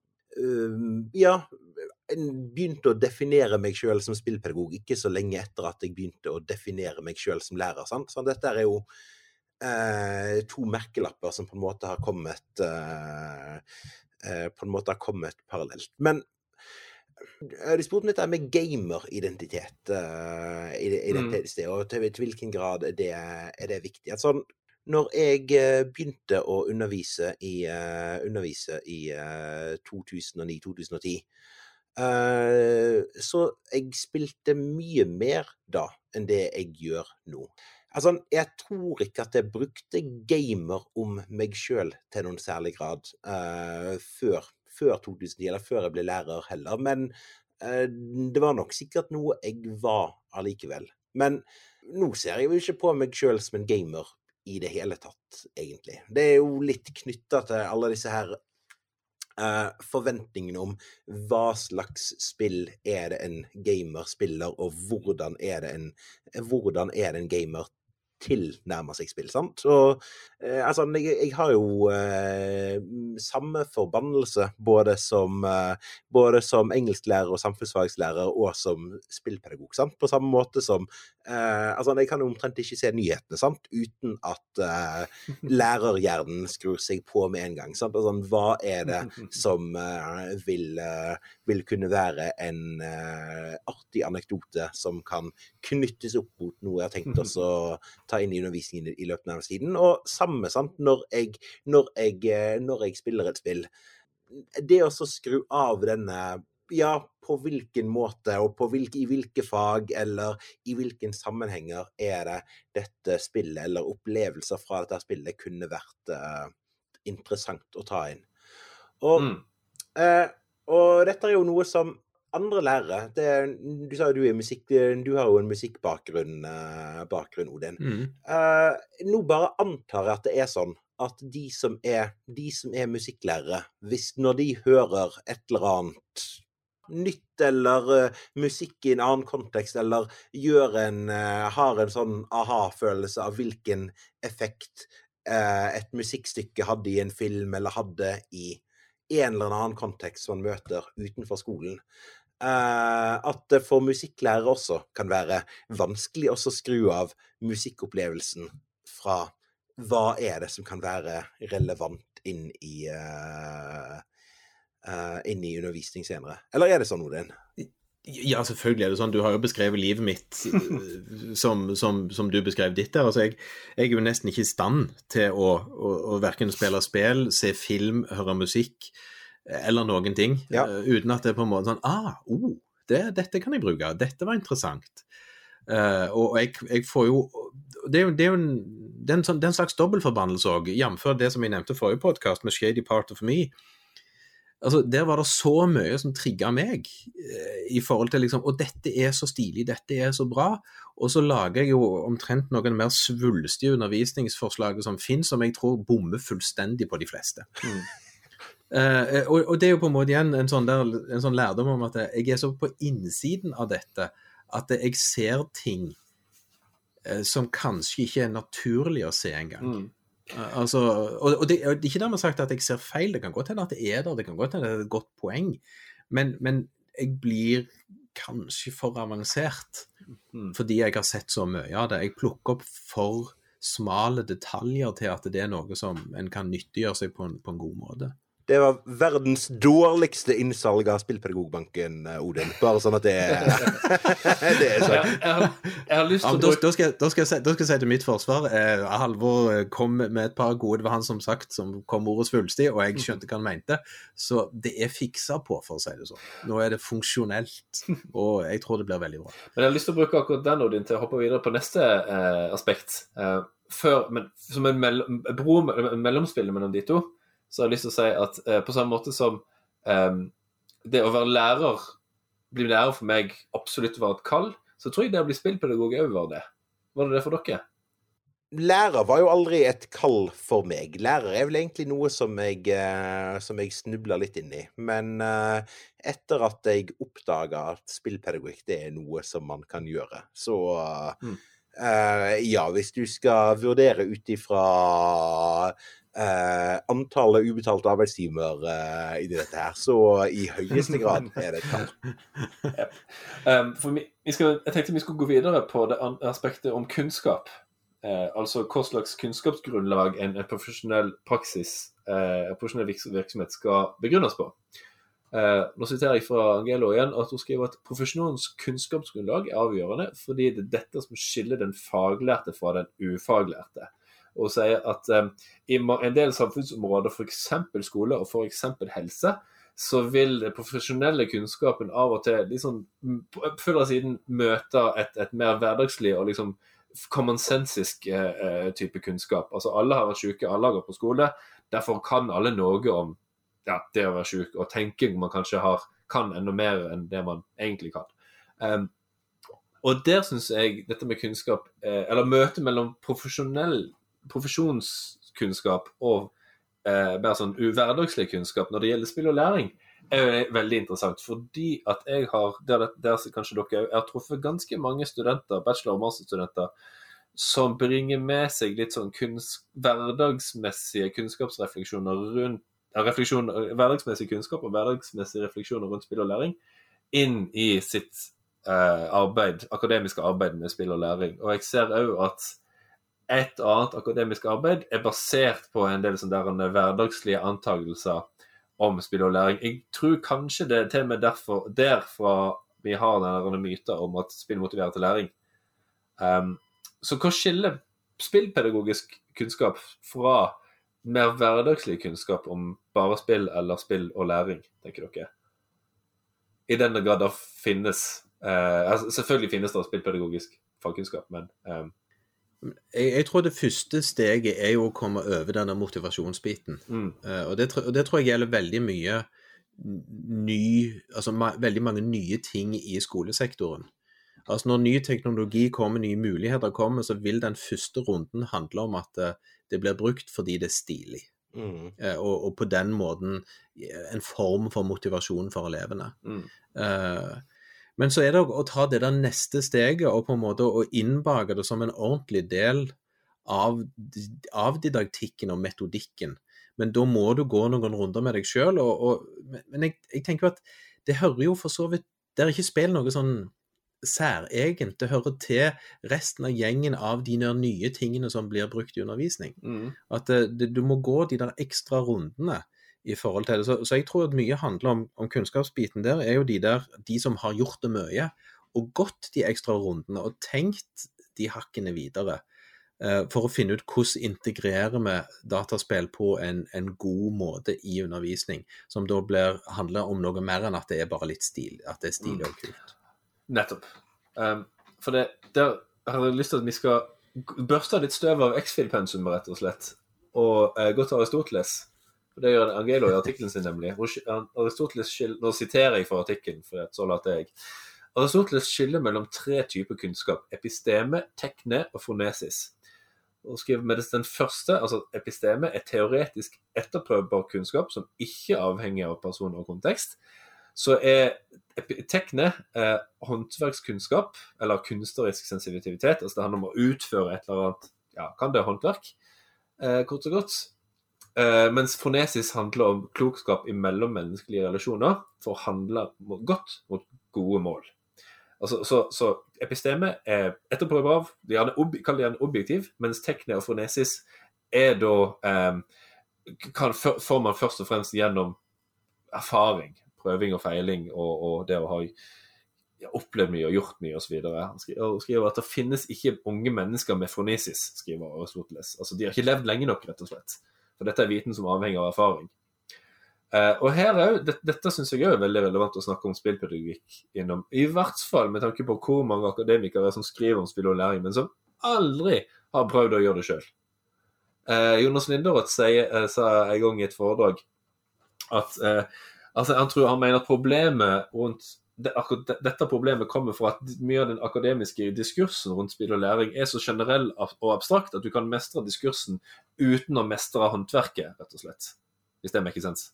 Ja, begynte å definere meg sjøl som spillpedagog ikke så lenge etter at jeg begynte å definere meg sjøl som lærer. Sant? Så dette er jo eh, to merkelapper som på en måte har kommet eh, eh på en måte har kommet parallelt. Men eh, de spurte om dette med gameridentitet uh, i, i mm. dette stedet, og til, til, hvilken grad er det, er det viktig. Altså, når jeg begynte å undervise i, uh, undervise i uh, 2009-2010, Eh, så jeg spilte mye mer da enn det jeg gjør nå. Altså, jeg tror ikke at jeg brukte gamer om meg sjøl til noen særlig grad uh, før, før 2010, eller før jeg ble lærer heller. Men uh, det var nok sikkert noe jeg var allikevel. Men nå ser jeg jo ikke på meg sjøl som en gamer i det hele tatt, egentlig. Det er jo litt knytta til alle disse her Uh, forventningene om hva slags spill er det en gamer spiller, og hvordan er det en, hvordan er det en gamer tilnærmer seg spill. sant? Og eh, altså, jeg, jeg, har jo eh, samme forbannelse både som, eh, både som engelsklærer og samfunnsfagslærer og som spillpedagog. sant? På samme måte som eh, altså, Jeg kan omtrent ikke se nyhetene sant? uten at eh, lærerhjernen skrur seg på med en gang. sant? Altså, hva er det som eh, vil, vil, kunne være en artig anekdote som kan knyttes opp mot noe jeg har tenkt oss å ta inn i undervisningen i løpet av tiden. Og samme sant, når jeg, når jeg, eh, når jeg spiller et spill. Det å skru av denne ja, på hvilken måte og på hvilke, i hvilke fag eller i hvilken sammenhenger er det dette spillet eller opplevelser fra dette spillet kunne vært uh, interessant å ta inn. Og, mm. uh, og dette er jo noe som andre lærere det, Du sa jo du er musikk Du har jo en musikkbakgrunn, uh, bakgrunn, Odin. Mm. Uh, nå bare antar jeg at det er sånn at de som er, de som er musikklærere, hvis når de hører et eller annet nytt eller uh, musikk i en annen kontekst, eller gjør en, har en sånn aha-følelse av hvilken effekt et musikkstykke hadde i en film, eller hadde i en eller annen kontekst man møter utenfor skolen, Eh, at det for musikklærere også kan være vanskelig å skru av musikkopplevelsen fra hva er det som kan være relevant inn i, uh, uh, inn i undervisning senere. Eller er det sånn, Odin? Ja, selvfølgelig er det sånn. Du har jo beskrevet livet mitt som, som, som du beskrev ditt der. Altså, jeg, jeg, er jo nesten ikke i stand til å, å, å verken spille spill, se film, høre musikk eller noen ting. Ja. Uh, uten at det er på en måte sånn Ah, oh, det, dette kan jeg bruke. Dette var interessant. Uh, og jeg, jeg, får jo Det er jo, det er jo en, det er en, sånn, det er en slags dobbeltforbannelse òg, jf. det som jeg nevnte i forrige podkast med Shady Part of Me. Altså, Der var det så mye som trigga meg uh, i forhold til liksom Og dette er så stilig, dette er så bra. Og så lager jeg jo omtrent noen mer svulstige undervisningsforslag som finnes, som jeg tror bommer fullstendig på de fleste. Mm. Uh, og, og, det er jo på en måte igjen en sånn, der, en sånn, lærdom om at jeg er så på innsiden av dette at jeg ser ting uh, som kanskje ikke er naturlig å se engang. Mm. Uh, altså, og, og, det, og ikke dermed sagt at jeg ser feil, det kan godt hende at det er der, det kan godt hende det er et godt poeng, men, men jeg blir kanskje for avansert mm. fordi jeg har sett så mye av det. Jeg plukker opp for smale detaljer til at det er noe som en kan nyttiggjøre seg på en, på en god måte. Det var verdens dårligste innsalg av Spillpedagogbanken, eh, Odin. Bare sånn at det Det er sånn. Jeg, jeg, jeg, har lyst til ja, da, skal jeg, da, skal si, da skal jeg si til mitt forsvar eh, Halvor eh, kom med et par gode Det var han som sagt som kom ordet svulstig, og jeg skjønte hva han mente. Så det er fiksa på, for å si det sånn. Nå er det funksjonelt, og jeg tror det blir veldig bra. Men jeg har lyst til å bruke akkurat den, Odin, til å hoppe videre på neste eh, aspekt. Eh, før, men som en, mell en mellom de to, så har jeg lyst til å si at eh, på samme måte som eh, det å være lærer bli lærer for meg absolutt var et kall, så tror jeg det å bli spillpedagog òg var det. Var det det for dere? Lærer var jo aldri et kall for meg. Lærer er vel egentlig noe som jeg, eh, som jeg snubla litt inn i. Men eh, etter at jeg oppdaga at spillpedagogikk det er noe som man kan gjøre, så Mm. eh, ja, hvis du skal vurdere ut ifra eh, antallet ubetalte arbeidstimer uh, i dette her, så i høyeste grad er det et. Um, vi, vi skal, jeg tenkte vi skulle gå videre på det aspektet om kunnskap. Uh, altså hva slags kunnskapsgrunnlag en, en profesjonell praksis, eh, en profesjonell virksomhet skal begrunnes på. Eh, nå siterer jeg fra Angelo igjen at hun skriver at profesjonens kunnskapsgrunnlag er avgjørende fordi det er dette som skiller den faglærte fra den ufaglærte. Og sier at eh, i en del samfunnsområder, f.eks. skole og f.eks. helse, så vil den profesjonelle kunnskapen av og til liksom, på- eller siden møte et, et mer hverdagslig og liksom commonsensisk eh, eh, type kunnskap. Altså Alle har vært syke, alle har gått på skole. Derfor kan alle noe om ja, det å være syk, og tenker man kanskje har, kan enda mer enn det man egentlig kan. Um, og der syns jeg dette med kunnskap, eh, eller møtet mellom profesjonell profesjonskunnskap og eh, mer sånn uhverdagslig kunnskap når det gjelder spill og læring, er jo veldig interessant. Fordi at jeg har, der, der kanskje dere jeg har truffet ganske mange studenter, bachelor- og masterstudenter, som bringer med seg litt sånn kunns, hverdagsmessige kunnskapsrefleksjoner rundt refleksjon, hverdagsmessig kunnskap og hverdagsmessige refleksjoner rundt spill og læring inn i sitt eh, arbeid, akademiske arbeid med spill og læring. Og jeg ser òg at et annet akademisk arbeid er basert på en del sånne hverdagslige antakelser om spill og læring. Jeg tror kanskje det er til og med derfor, derfra vi har denne myten om at spill motiverer til læring. Um, så hva skiller spillpedagogisk kunnskap fra mer hverdagslig kunnskap om bare spill eller spill og læring, tenker dere? I denne grad det finnes uh, altså Selvfølgelig finnes det spillpedagogisk fagkunnskap, men um, Jeg, jeg tror det første steget er jo å komme over denne motivasjonsbiten. mm, Uh, og, det, og det tror jeg gjelder veldig mye ny Altså ma veldig mange nye ting i skolesektoren. Altså Når ny teknologi kommer, nye muligheter kommer, så vil den første runden handle om at uh, det blir brukt fordi det er stilig. Mm. Eh, og, og på den måten en form for motivasjon for elevene. mm, men så er det å, ta det der neste steget og på en måte å innbake det som en ordentlig del av, av didaktikken og metodikken. Men da må du gå noen runder med deg sjøl. Men jeg, jeg tenker at det hører jo for så vidt Det er ikke spill noe sånn særegent. Det hører til resten av gjengen av de nye tingene som blir brukt i undervisning. mm, At det, det, du må gå de der ekstra rundene i forhold til det. Så, så jeg tror at mye handler om, om kunnskapsbiten der, er jo de der, de som har gjort det mye, og gått de ekstra rundene og tenkt de hakkene videre. eh, For å finne ut hvordan integrerer vi dataspill på en, en god måte i undervisning, som da blir, handler om noe mer enn at det er bare litt stil, at det er stilig og kult. Nettopp. Um, for det, der har jeg lyst til at vi skal børste litt støv av X-Fil-pensumet, rett og slett, og uh, gå til Aristoteles. For Det gjør Angelo i artikkelen sin, nemlig. Aristoteles skiller, Nå siterer jeg fra artikkelen, for så later jeg. Aristoteles skiller mellom tre typer kunnskap. Episteme, tekne og fonesis. Og skriver med den første, altså Episteme er teoretisk etterprøvbar kunnskap som ikke avhenger av person og kontekst. Så er tekne eh, håndverkskunnskap, eller kunstnerisk sensitivitet. altså Det handler om å utføre et eller annet ja, Kan det håndverk, eh, kort og godt. Eh, mens fonesis handler om klokskap i mellommenneskelige relasjoner for å handle godt mot gode mål. Altså, så, så episteme er etterprøvbar, av, gjerne ob, kall det gjerne objektiv, mens tekne og fonesis er da kan, får man først og fremst gjennom erfaring, prøving og feiling, og, og det å ha opplevd mye og gjort mye osv. Han skriver, at det finnes ikke unge mennesker med fonesis, skriver Aristoteles. Altså, de har ikke levd lenge nok, rett og slett. For dette er viten som avhenger av erfaring. Uh, og her er det, Dette syns jeg er veldig relevant å snakke om spillpedagogikk innom. I hvert fall med tanke på hvor mange akademikere som skriver om spill og læring, men som aldri har prøvd å gjøre det sjøl. Uh, Jonas Linderoth eh, sa en gang i et foredrag at eh, altså, han tror han mener at problemet rundt det, akkurat dette problemet kommer fra at mye av den akademiske diskursen rundt spill og læring er så generell og abstrakt at du kan mestre diskursen uten å mestre håndverket, rett og slett. Hvis det maker sense.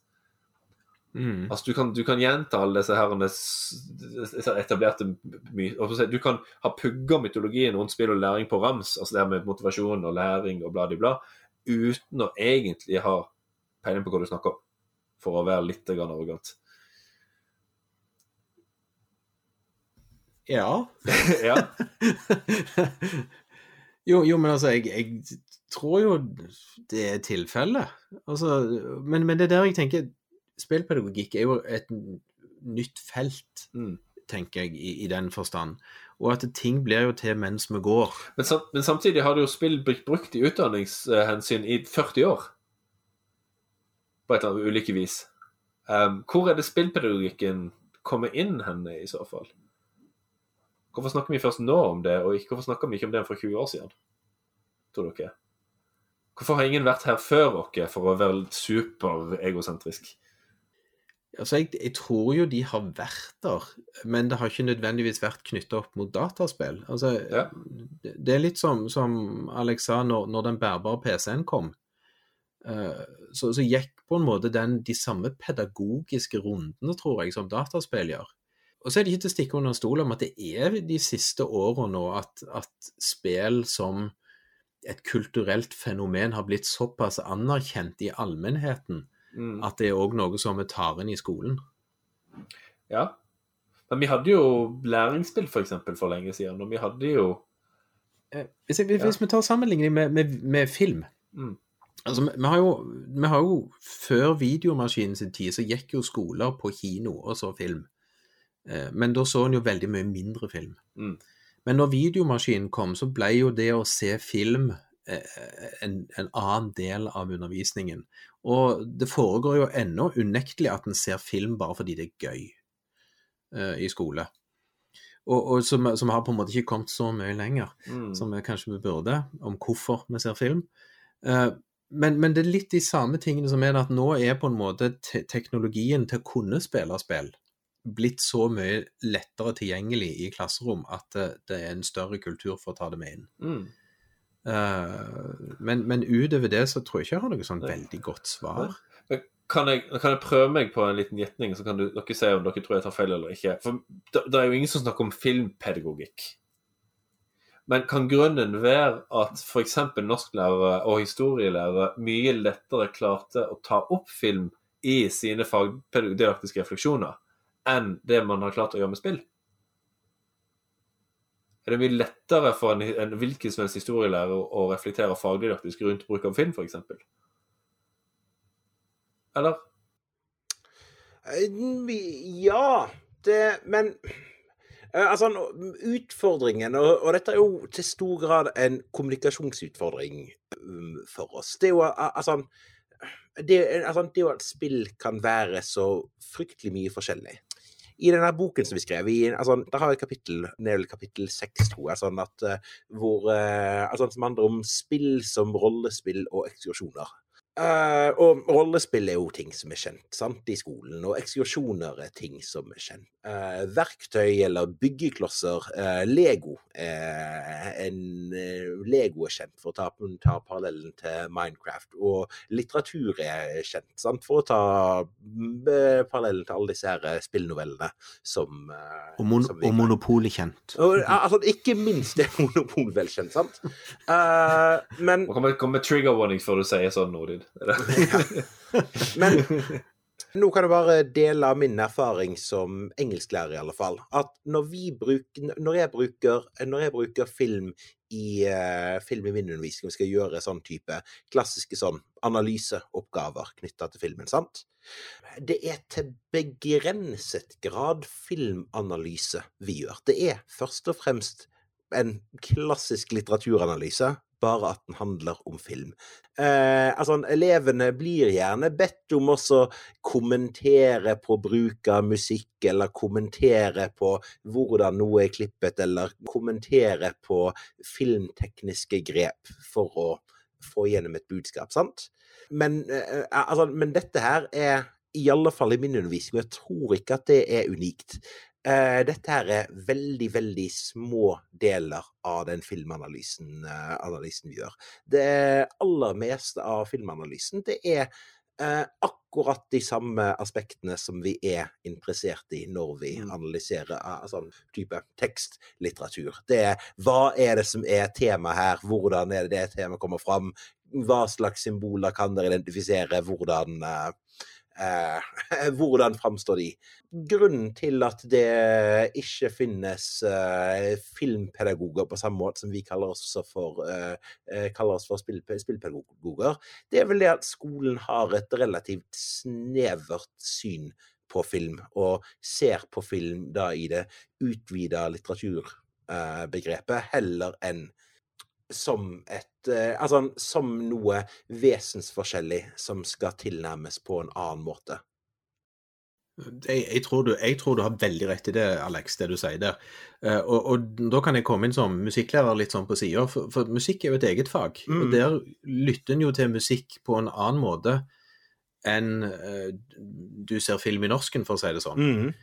Mm. Altså, du kan, du kan gjenta alle disse herrene etablerte my... og for å si, Du kan ha pugga mytologien rundt spill og læring på rams, altså det her med motivasjon og læring og bla, bla, bla, uten å egentlig ha peiling på hva du snakker om, for å være litt arrogant. Ja. ja. jo, jo, men altså, jeg, jeg tror jo det er tilfellet. Altså, men, men det er der jeg tenker Spillpedagogikk er jo et nytt felt, Mm. tenker jeg, i, i den forstand. Og at ting blir jo til mens vi går. Men, sam, men samtidig har det jo spill blitt brukt i utdanningshensyn i 40 år. På et eller annet ulike vis. Um, hvor er det spillpedagogikken kommer inn henne, i så fall? Hvorfor snakker vi først nå om det, og ikke, hvorfor snakker vi ikke om det for 20 år siden? Tror dere? Hvorfor har ingen vært her før dere for å være super-egosentrisk? Altså, jeg, jeg tror jo de har vært der, men det har ikke nødvendigvis vært knytta opp mot dataspill. Altså, Ja. det, er litt som, som Alex sa, når, når den bærbare PC-en kom, uh, så, så gikk på en måte den de samme pedagogiske rundene, tror jeg, som dataspill gjør. Og så er det ikke til å stikke under stol om at det er de siste årene nå at, at spill som et kulturelt fenomen har blitt såpass anerkjent i allmennheten Mm. at det er òg noe som vi tar inn i skolen. Ja. Men vi hadde jo læringsspill, for eksempel, for lenge siden, og vi hadde jo Eh, Hvis, jeg, hvis vi tar sammenligning med, med, med film Mm. altså, vi, har jo, vi har jo Før videomaskinen sin tid så gikk jo skoler på kino og så film. Eh, men da så en jo veldig mye mindre film. Mm. Men når videomaskinen kom, så ble jo det å se film eh, en, en annen del av undervisningen. Og det foregår jo ennå unektelig at en ser film bare fordi det er gøy uh, i skole. Og, og som, som har på en måte ikke kommet så mye lenger mm. som vi kanskje vi burde, om hvorfor vi ser film. Uh, men, men det er litt de samme tingene som er at nå er på en måte te teknologien til å kunne spille spill blitt så mye lettere tilgjengelig i klasserom at det, det er en større kultur for å ta det med inn. Mm. Uh, men, men utover det så tror jeg ikke jeg har noe sånn veldig godt svar. Kan jeg, kan jeg prøve meg på en liten gjetning, så kan du, dere si om dere tror jeg tar feil eller ikke? For det, det er jo ingen som snakker om filmpedagogikk. Men kan grunnen være at f.eks. norsklærere og historielærere mye lettere klarte å ta opp film i sine fagpedagogiske refleksjoner enn det man har klart å gjøre med spill? Er det mye lettere for en, en hvilken som helst historielærer å reflektere fagdidaktisk rundt bruk av film, f.eks.? Eller? Eh, Ja, det Men eh, altså, utfordringen og, og dette er jo til stor grad en kommunikasjonsutfordring um, for oss. Det er jo altså det, altså, det er jo at spill kan være så fryktelig mye forskjellig. I denne boken som vi skrev, i, altså, der har vi et kapittel, det kapittel seks, tror jeg, sånn at, eh, hvor, eh, altså, som handler om spill som rollespill og ekskursjoner. Eh, og rollespill er jo ting som er kjent sant, i skolen, og ekskursjoner er ting som er kjent. Uh, verktøy eller byggeklosser, uh, Lego en, Lego er kjent, for å ta, ta parallellen til Minecraft. Og litteratur er kjent, sant, for å ta mm, parallellen til alle disse her spillnovellene som, Og, mon som og Monopolet kjent. altså, ikke minst er Monopol velkjent, sant? Eh, men Man komme, komme med trigger warnings før du sier sånn, Nordin. Men nå kan jeg bare dele min erfaring som engelsklærer, i alle fall. At når, bruker, når, jeg, bruker, når jeg bruker film i, uh, film i min undervisning, vi skal gjøre sånn type klassiske sånn analyseoppgaver knytta til filmen, sant? Det er til begrenset grad filmanalyse vi gjør. Det er først og fremst en klassisk litteraturanalyse bare at den handler om film. Eh, altså, elevene blir gjerne bedt om også kommentere på bruk av musikk, eller kommentere på hvordan noe er klippet, eller kommentere på filmtekniske grep for å få gjennom et budskap, sant? Men, eh, altså, men dette her er i alle fall i min undervisning, og jeg tror ikke at det er unikt. Uh, dette her er veldig, veldig små deler av den filmanalysen analysen vi gjør. Det aller meste av filmanalysen, det er eh, akkurat de samme aspektene som vi er interessert i når vi analyserer sånn type tekstlitteratur. Det er hva er det som er temaet her, hvordan er det det temaet kommer fram, hva slags symboler kan dere identifisere, hvordan Eh, hvordan framstår de? Grunnen til at det ikke finnes eh, filmpedagoger på samme måte som vi kaller oss for, eh, eh for spill, spillpedagoger, det er vel det at skolen har et relativt snevert syn på film, og ser på film da i det utvida litteraturbegrepet, heller enn som et eh, Altså som noe vesensforskjellig som skal tilnærmes på en annen måte. Jeg, jeg, tror du, jeg, tror du, har veldig rett i det, Alex, det du sier der. Uh, og, og, da kan jeg komme inn som musikklærer litt sånn på sida, for, for, musikk er jo et eget fag. Mm. Og der lytter en jo til musikk på en annen måte enn uh, du ser film i norsken, for å si det sånn. Mm.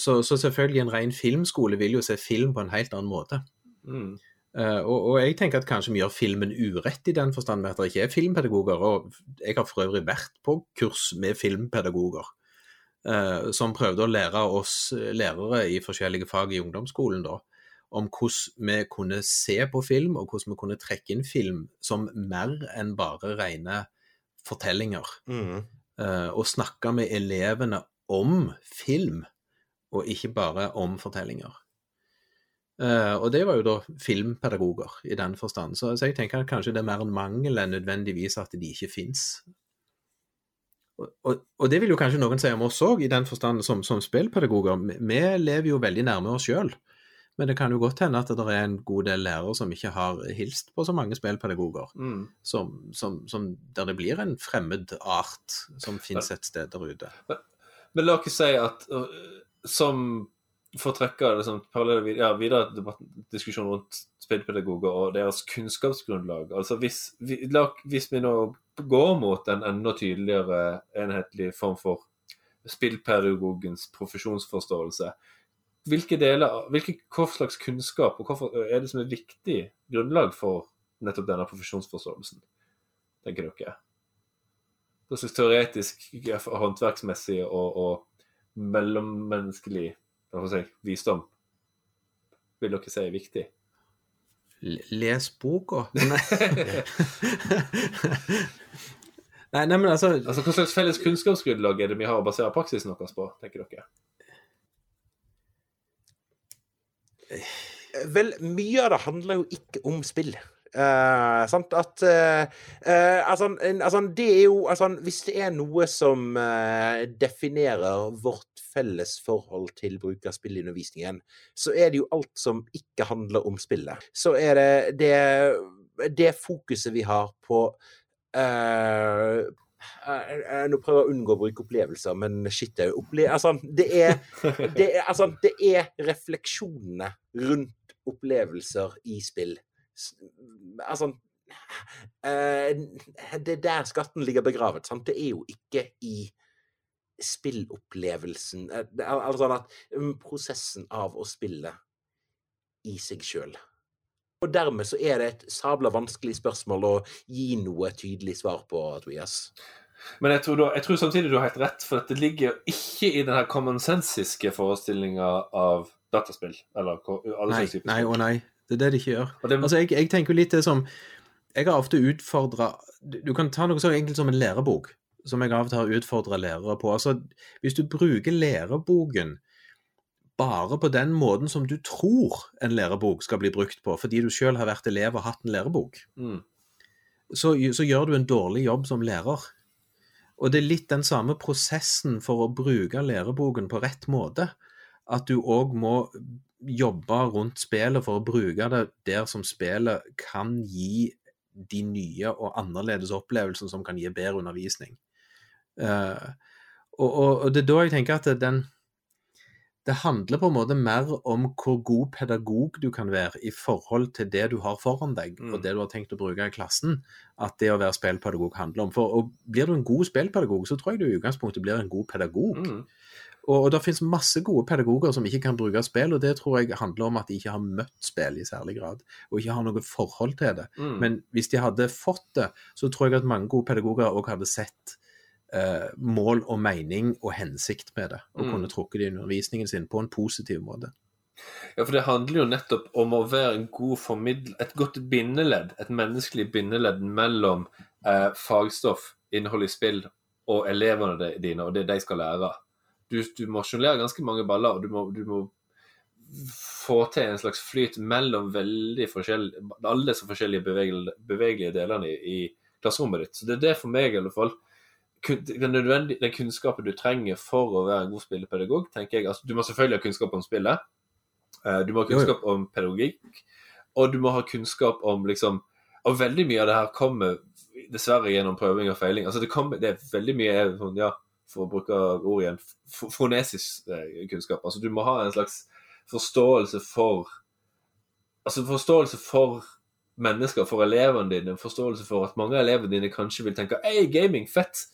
Så, så, selvfølgelig en ren filmskole vil jo se film på en helt annen måte. Mm. Uh, og, og, jeg tenker at kanskje vi gjør filmen urett i den forstand med at det ikke er filmpedagoger. Og jeg har for øvrig vært på kurs med filmpedagoger uh, som prøvde å lære oss lærere i forskjellige fag i ungdomsskolen da, om hvordan vi kunne se på film, og hvordan vi kunne trekke inn film som mer enn bare rene fortellinger. Mm. Uh, og snakke med elevene om film, og ikke bare om fortellinger. Uh, og det var jo da filmpedagoger i den forstand. Så, så, jeg tenker at kanskje det er mer en mangel enn nødvendigvis at de ikke fins. Og, og, og, det vil jo kanskje noen si om oss òg, i den forstand som, som spillpedagoger. Vi lever jo veldig nærme oss sjøl. Men det kan jo godt hende at det er en god del lærere som ikke har hilst på så mange spillpedagoger. Mm. Som, som, som, der det blir en fremmed art som finnes et sted der ute. Men, men la oss si at uh, som for å trekke liksom, ja, videre diskusjon rundt spillpedagoger og deres kunnskapsgrunnlag. Altså hvis vi, hvis vi nå går mot en enda tydeligere enhetlig form for spillpedagogens profesjonsforståelse, hvilke deler, hvilke, hva slags kunnskap og hva er det som er viktig grunnlag for nettopp denne profesjonsforståelsen, tenker dere? Hva slags teoretisk, håndverksmessig og, og mellommenneskelig si, visdom vil dere si er viktig? Les boka. Nei, nei, men altså... altså Hva slags felles kunnskapsgrunnlag er det vi har å basere praksisen vår på, tenker dere? Vel, mye av det handler jo ikke om spill. Uh, sant? At uh, uh, altså, altså, det er jo altså, Hvis det er noe som definerer vårt felles forhold til bruk av spill i undervisningen, så er det jo alt som ikke handler om spillet. Så er det det, det fokuset vi har på nå prøver jeg å unngå å bruke opplevelser, men shit, er jo altså, det er, det er, altså, det er refleksjonene rundt opplevelser i spill Altså eh, Det er der skatten ligger begravet. Sant? Det er jo ikke i spillopplevelsen eh, Altså at mm, prosessen av å spille i seg sjøl. Og dermed så er det et sabla vanskelig spørsmål å gi noe tydelig svar på, Tobias. Men jeg tror, da, jeg tror, samtidig du har helt rett, for det ligger ikke i den her commonsensiske forestillinga av dataspill. Eller alle nei, nei og nei. Det er det de ikke gjør. Det... Altså, jeg, jeg, tenker litt det som Jeg har ofte utfordra Du kan ta noe så enkelt som en lærebok, som jeg av og til har utfordra lærere på. Altså, hvis du bruker læreboken bare på den måten som du tror en lærebok skal bli brukt på, fordi du sjøl har vært elev og hatt en lærebok, mm. så, så gjør du en dårlig jobb som lærer. Og det er litt den samme prosessen for å bruke læreboken på rett måte at du òg må jobbe rundt spillet for å bruke det der som spillet kan gi de nye og annerledes opplevelsene som kan gi bedre undervisning. Uh, og, og, og, det er da jeg tenker at den Det handler på en måte mer om hvor god pedagog du kan være i forhold til det du har foran deg, mm. og det du har tenkt å bruke i klassen, at det å være spillpedagog handler om. For og Blir du en god spillpedagog, så tror jeg du i utgangspunktet blir en god pedagog. Mm. Og, og det finnes masse gode pedagoger som ikke kan bruke spill, og det tror jeg handler om at de ikke har møtt spill i særlig grad, og ikke har noe forhold til det. Mm. Men hvis de hadde fått det, så tror jeg at mange gode pedagoger òg hadde sett eh, mål og mening og hensikt med det, og mm. kunne trukket det i undervisningen sin på en positiv måte. Ja, for det handler jo nettopp om å være en god formidler, et godt bindeledd, et menneskelig bindeledd mellom eh, fagstoff, innhold i spill, og elevene dine og det de skal lære du, du må sjonglere ganske mange baller, og du må, du må, få til en slags flyt mellom veldig forskjellige, alle disse forskjellige bevegelige, bevegelige delene i, i, klasserommet ditt. Så det er det for meg i alle fall. Den, den kunnskapen du trenger for å være en god spillepedagog, tenker jeg, altså Du må selvfølgelig ha kunnskap om spillet. Eh, du må ha kunnskap om pedagogikk, og du må ha kunnskap om liksom Og veldig mye av det her kommer dessverre gjennom prøving og feiling. Altså det, kommer, det er veldig mye ja, for å bruke ordet igjen, fonesisk eh, kunnskap. Altså du må ha en slags forståelse for Altså forståelse for mennesker, for elevene dine. Forståelse for at mange av elevene dine kanskje vil tenke Hei, gaming, fett!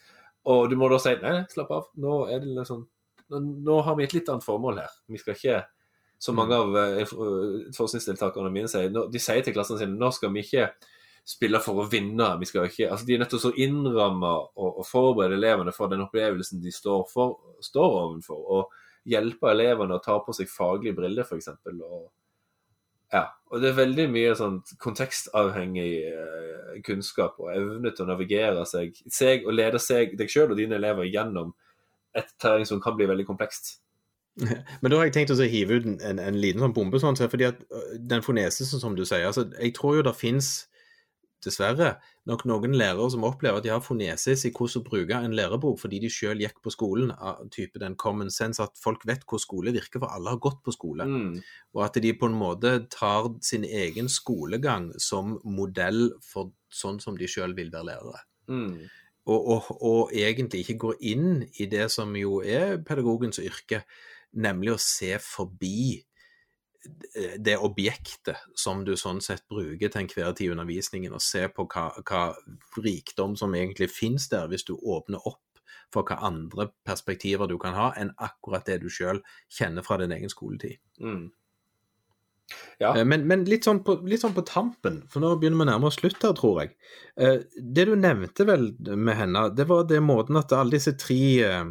Og du må da si nei, slapp av. Nå er det liksom nå, har vi et litt annet formål her. Vi skal ikke som mange av uh, forskningsdeltakerne mine sier, de sier til klassen sin nå skal vi ikke spiller for å vinne. Vi skal ikke, altså De er nødt til å innramme og, og, forberede elevene for den opplevelsen de står, for, står ovenfor. Og hjelpe elevene å ta på seg faglige briller, f.eks. Og, ja, og det er veldig mye sånn kontekstavhengig eh, kunnskap og evne til å navigere seg, seg og lede seg, deg sjøl og dine elever gjennom et terreng som kan bli veldig komplekst. Men da har jeg tenkt å hive ut en, en, en liten sånn bombe, sånn, fordi at den fonesesen som du sier altså, Jeg tror jo det fins dessverre, nok noen lærere som opplever at de har fonesis i hvordan å bruke en lærebok fordi de selv gikk på skolen, av type den common sense at folk vet hvor skole virker, for alle har gått på skole. Mm. Og at de på en måte tar sin egen skolegang som modell for sånn som de selv vil være lærere. Mm. Og, og, og, egentlig ikke går inn i det som jo er pedagogens yrke, nemlig å se forbi det objektet som du sånn sett bruker til enhver tid i undervisningen, og se på hva, hva, rikdom som egentlig finnes der, hvis du åpner opp for hva andre perspektiver du kan ha, enn akkurat det du sjøl kjenner fra din egen skoletid. Mm. Ja. Eh, men, men litt, sånn på, litt, sånn på, tampen, for nå begynner vi nærmere slutt her, tror jeg. Eh, det du nevnte vel med henne, det var det måten at alle disse tre eh,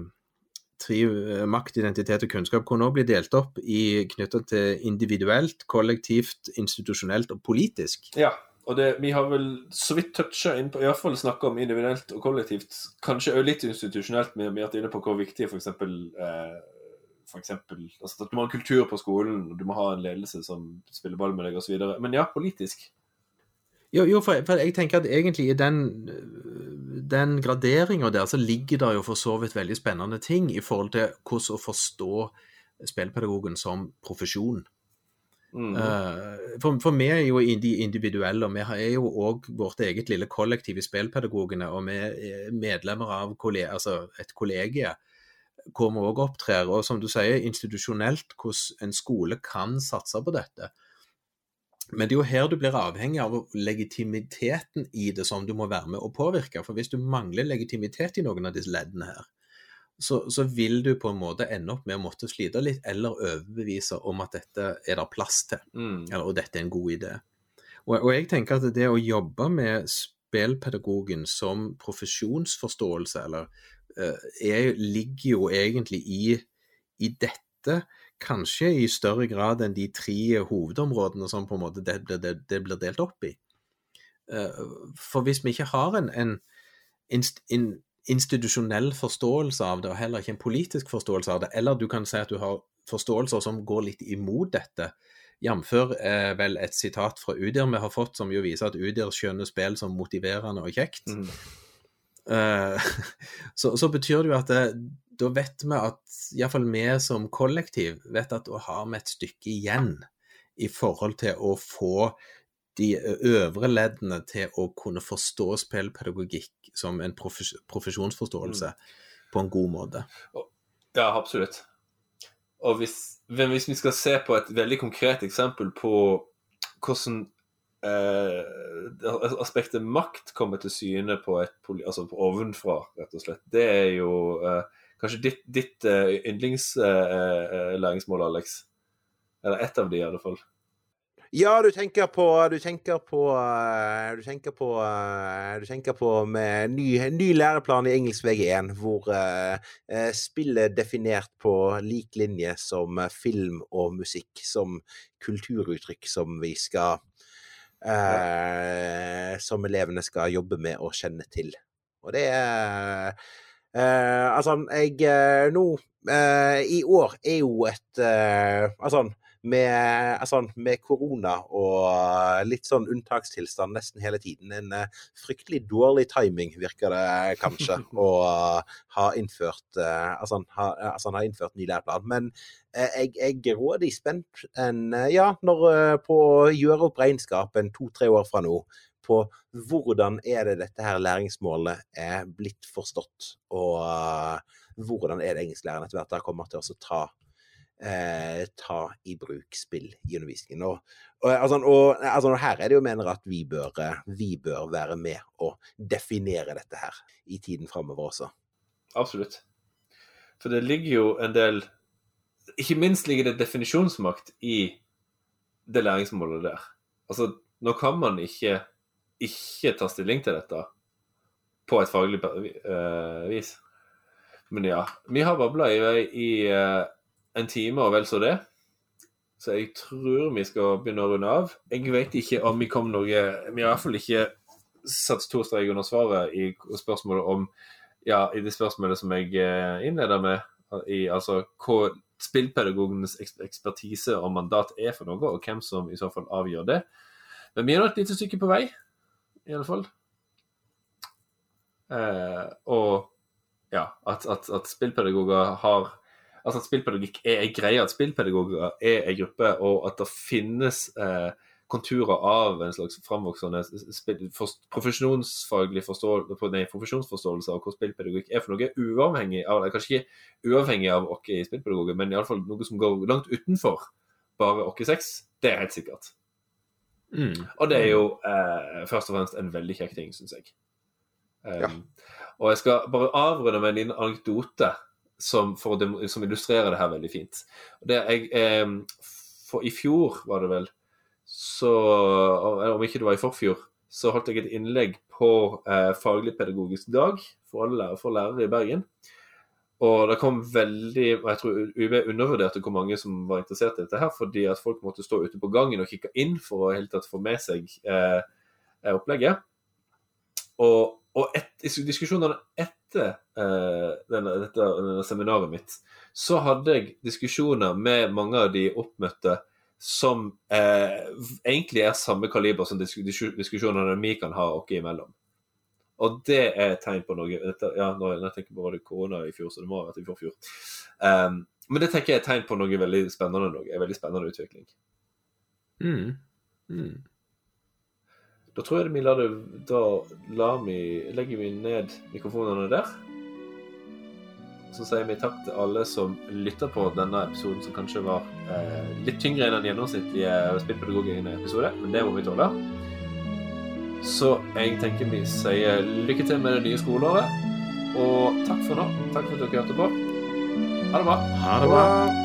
tre eh, makt, identitet og kunnskap kunne også bli delt opp i knytta til individuelt, kollektivt, institusjonelt og politisk. Ja, og det, vi har vel så vidt toucha inn på, i hvert fall snakka om individuelt og kollektivt. Kanskje òg litt institusjonelt, med, har vært inne på hvor viktig f.eks. Eh, for eksempel, altså at du må ha en kultur på skolen, og du må ha en ledelse som spiller ball med deg osv. Men ja, politisk. Jo, jo for, for, jeg tenker at egentlig i den, den graderinga der, så ligger det jo for så vidt veldig spennende ting i forhold til hvordan å forstå spillpedagogen som profesjon. Mm. Uh, for, for, vi er jo individuelle, og vi er jo òg vårt eget lille kollektiv i spillpedagogene. Og vi er medlemmer av kolleg altså et kollegie hvor vi òg opptrer. Og som du sier, institusjonelt, hvordan en skole kan satse på dette. Men det er jo her du blir avhengig av legitimiteten i det som du må være med å påvirke. For hvis du mangler legitimitet i noen av disse leddene her, så, så, vil du på en måte ende opp med å måtte slite litt, eller overbevise om at dette er det plass til, mm. eller, og dette er en god idé. Og, og, jeg tenker at det å jobbe med spillpedagogen som profesjonsforståelse, eller uh, er, ligger jo egentlig i, i dette kanskje i større grad enn de tre hovedområdene som på en måte det, det, det blir delt opp i. Eh, for hvis vi ikke har en, en institusjonell forståelse av det, og heller ikke en politisk forståelse av det, eller du kan si at du har forståelser som går litt imot dette, jf. Eh, vel et sitat fra Udir vi har fått, som jo viser at Udir skjønner spill som motiverende og kjekt. Mm. Uh, så, så, betyr det jo at det, da vet vi at iallfall vi som kollektiv vet at da har vi et stykke igjen i forhold til å få de øvre leddene til å kunne forstå spillpedagogikk som en profes profesjonsforståelse på en god måte. Ja, absolutt. Og hvis, hvis, vi skal se på et veldig konkret eksempel på hvordan eh, aspektet makt kommer til syne på et altså ovenfra, rett og slett, det er jo eh, kanskje ditt, ditt uh, yndlingslæringsmål, uh, Alex. Eller ett av de, i alle fall. Ja, du tenker på Du tenker på Du tenker på, du tenker på med ny, ny læreplan i engelsk VG1, hvor uh, spillet er definert på lik linje som film og musikk, som kulturuttrykk som vi skal uh, Som elevene skal jobbe med og kjenne til. Og det er uh, Altså, jeg Nå I år er jo et Altså med, altså, med, korona og litt sånn unntakstilstand nesten hele tiden. En uh, fryktelig dårlig timing, virker det kanskje, å uh, ha innført uh, altså, ha, altså, ha innført ny læreplan. Men jeg, jeg er rådig spent en, ja, når, på å gjøre opp regnskapen to-tre år fra nå på hvordan er det dette her læringsmålet er blitt forstått, og hvordan er det engelsklæreren etter hvert kommer til å ta eh, ta i bruk spill i undervisningen. Og, og, altså, og altså, her er det jo mener at vi bør, eh, vi bør være med og definere dette her i tiden framover også. Absolutt. For det ligger jo en del Ikke minst ligger det definisjonsmakt i det læringsmålet der. Altså, nå kan man ikke ikke ta stilling til dette på et faglig uh, vis. Men ja, vi har babla i vei i uh, en time og vel så det. Så jeg tror vi skal begynne å runde av. Jeg vet ikke om vi kom noe Vi har i hvert fall ikke satt to streker under svaret i spørsmålet om Ja, i det spørsmålet som jeg innleda innleder med, i altså hva spillpedagogenes ekspertise og mandat er for noe, og hvem som i så fall avgjør det. Men vi er nå et lite stykke på vei, i alle fall. Eh, og ja, at, at, at spillpedagoger har altså at spillpedagogikk er ei greie, at spillpedagoger er ei gruppe, og at det finnes eh, konturer av en slags framvoksende profesjonsfaglig forståelse, nei, profesjonsforståelse av hva spillpedagogikk er for noe, uavhengig av kanskje ikke uavhengig av oss i spillpedagoger, men iallfall noe som går langt utenfor bare oss seks. Det er helt sikkert. Mm. Og det er jo eh, først og fremst en veldig kjekk ting, syns jeg. Um, ja. Og jeg skal bare avrunde med en liten anekdote som, å, som, illustrerer det her veldig fint. Det jeg, eh, for I fjor, var det vel, så Om ikke det var i forfjor, så holdt jeg et innlegg på eh, faglig pedagogisk dag for, alle, for lærere i Bergen. Og det kom veldig og Jeg tror UB undervurderte hvor mange som var interessert i dette, her, fordi at folk måtte stå ute på gangen og kikke inn for å helt tatt få med seg eh, opplegget. Og, og et, diskusjonene etter eh, denne, dette denne seminaret mitt, så hadde jeg diskusjoner med mange av de oppmøtte som eh, egentlig er samme kaliber som diskusjonene vi kan ha oss imellom. Og det er et tegn på noe dette, ja, nå, Jeg tenker på var det korona i fjor, så det må ha vært i forfjor. Um, men det tenker jeg er et tegn på noe veldig spennende. Noe, en veldig spennende utvikling. Mm. Mm. Da tror jeg vi lar det Da lar vi, legger vi ned mikrofonene der. Så sier vi takk til alle som lytter på denne episoden, som kanskje var eh, litt tyngre enn den gjennomsnittlige spillpedagogen-episode, men det må vi tåle. Så jeg tenker vi sier lykke til med det nye skoleåret. Og takk for nå. Takk for at dere hørte på. Ha det bra. Ha det bra.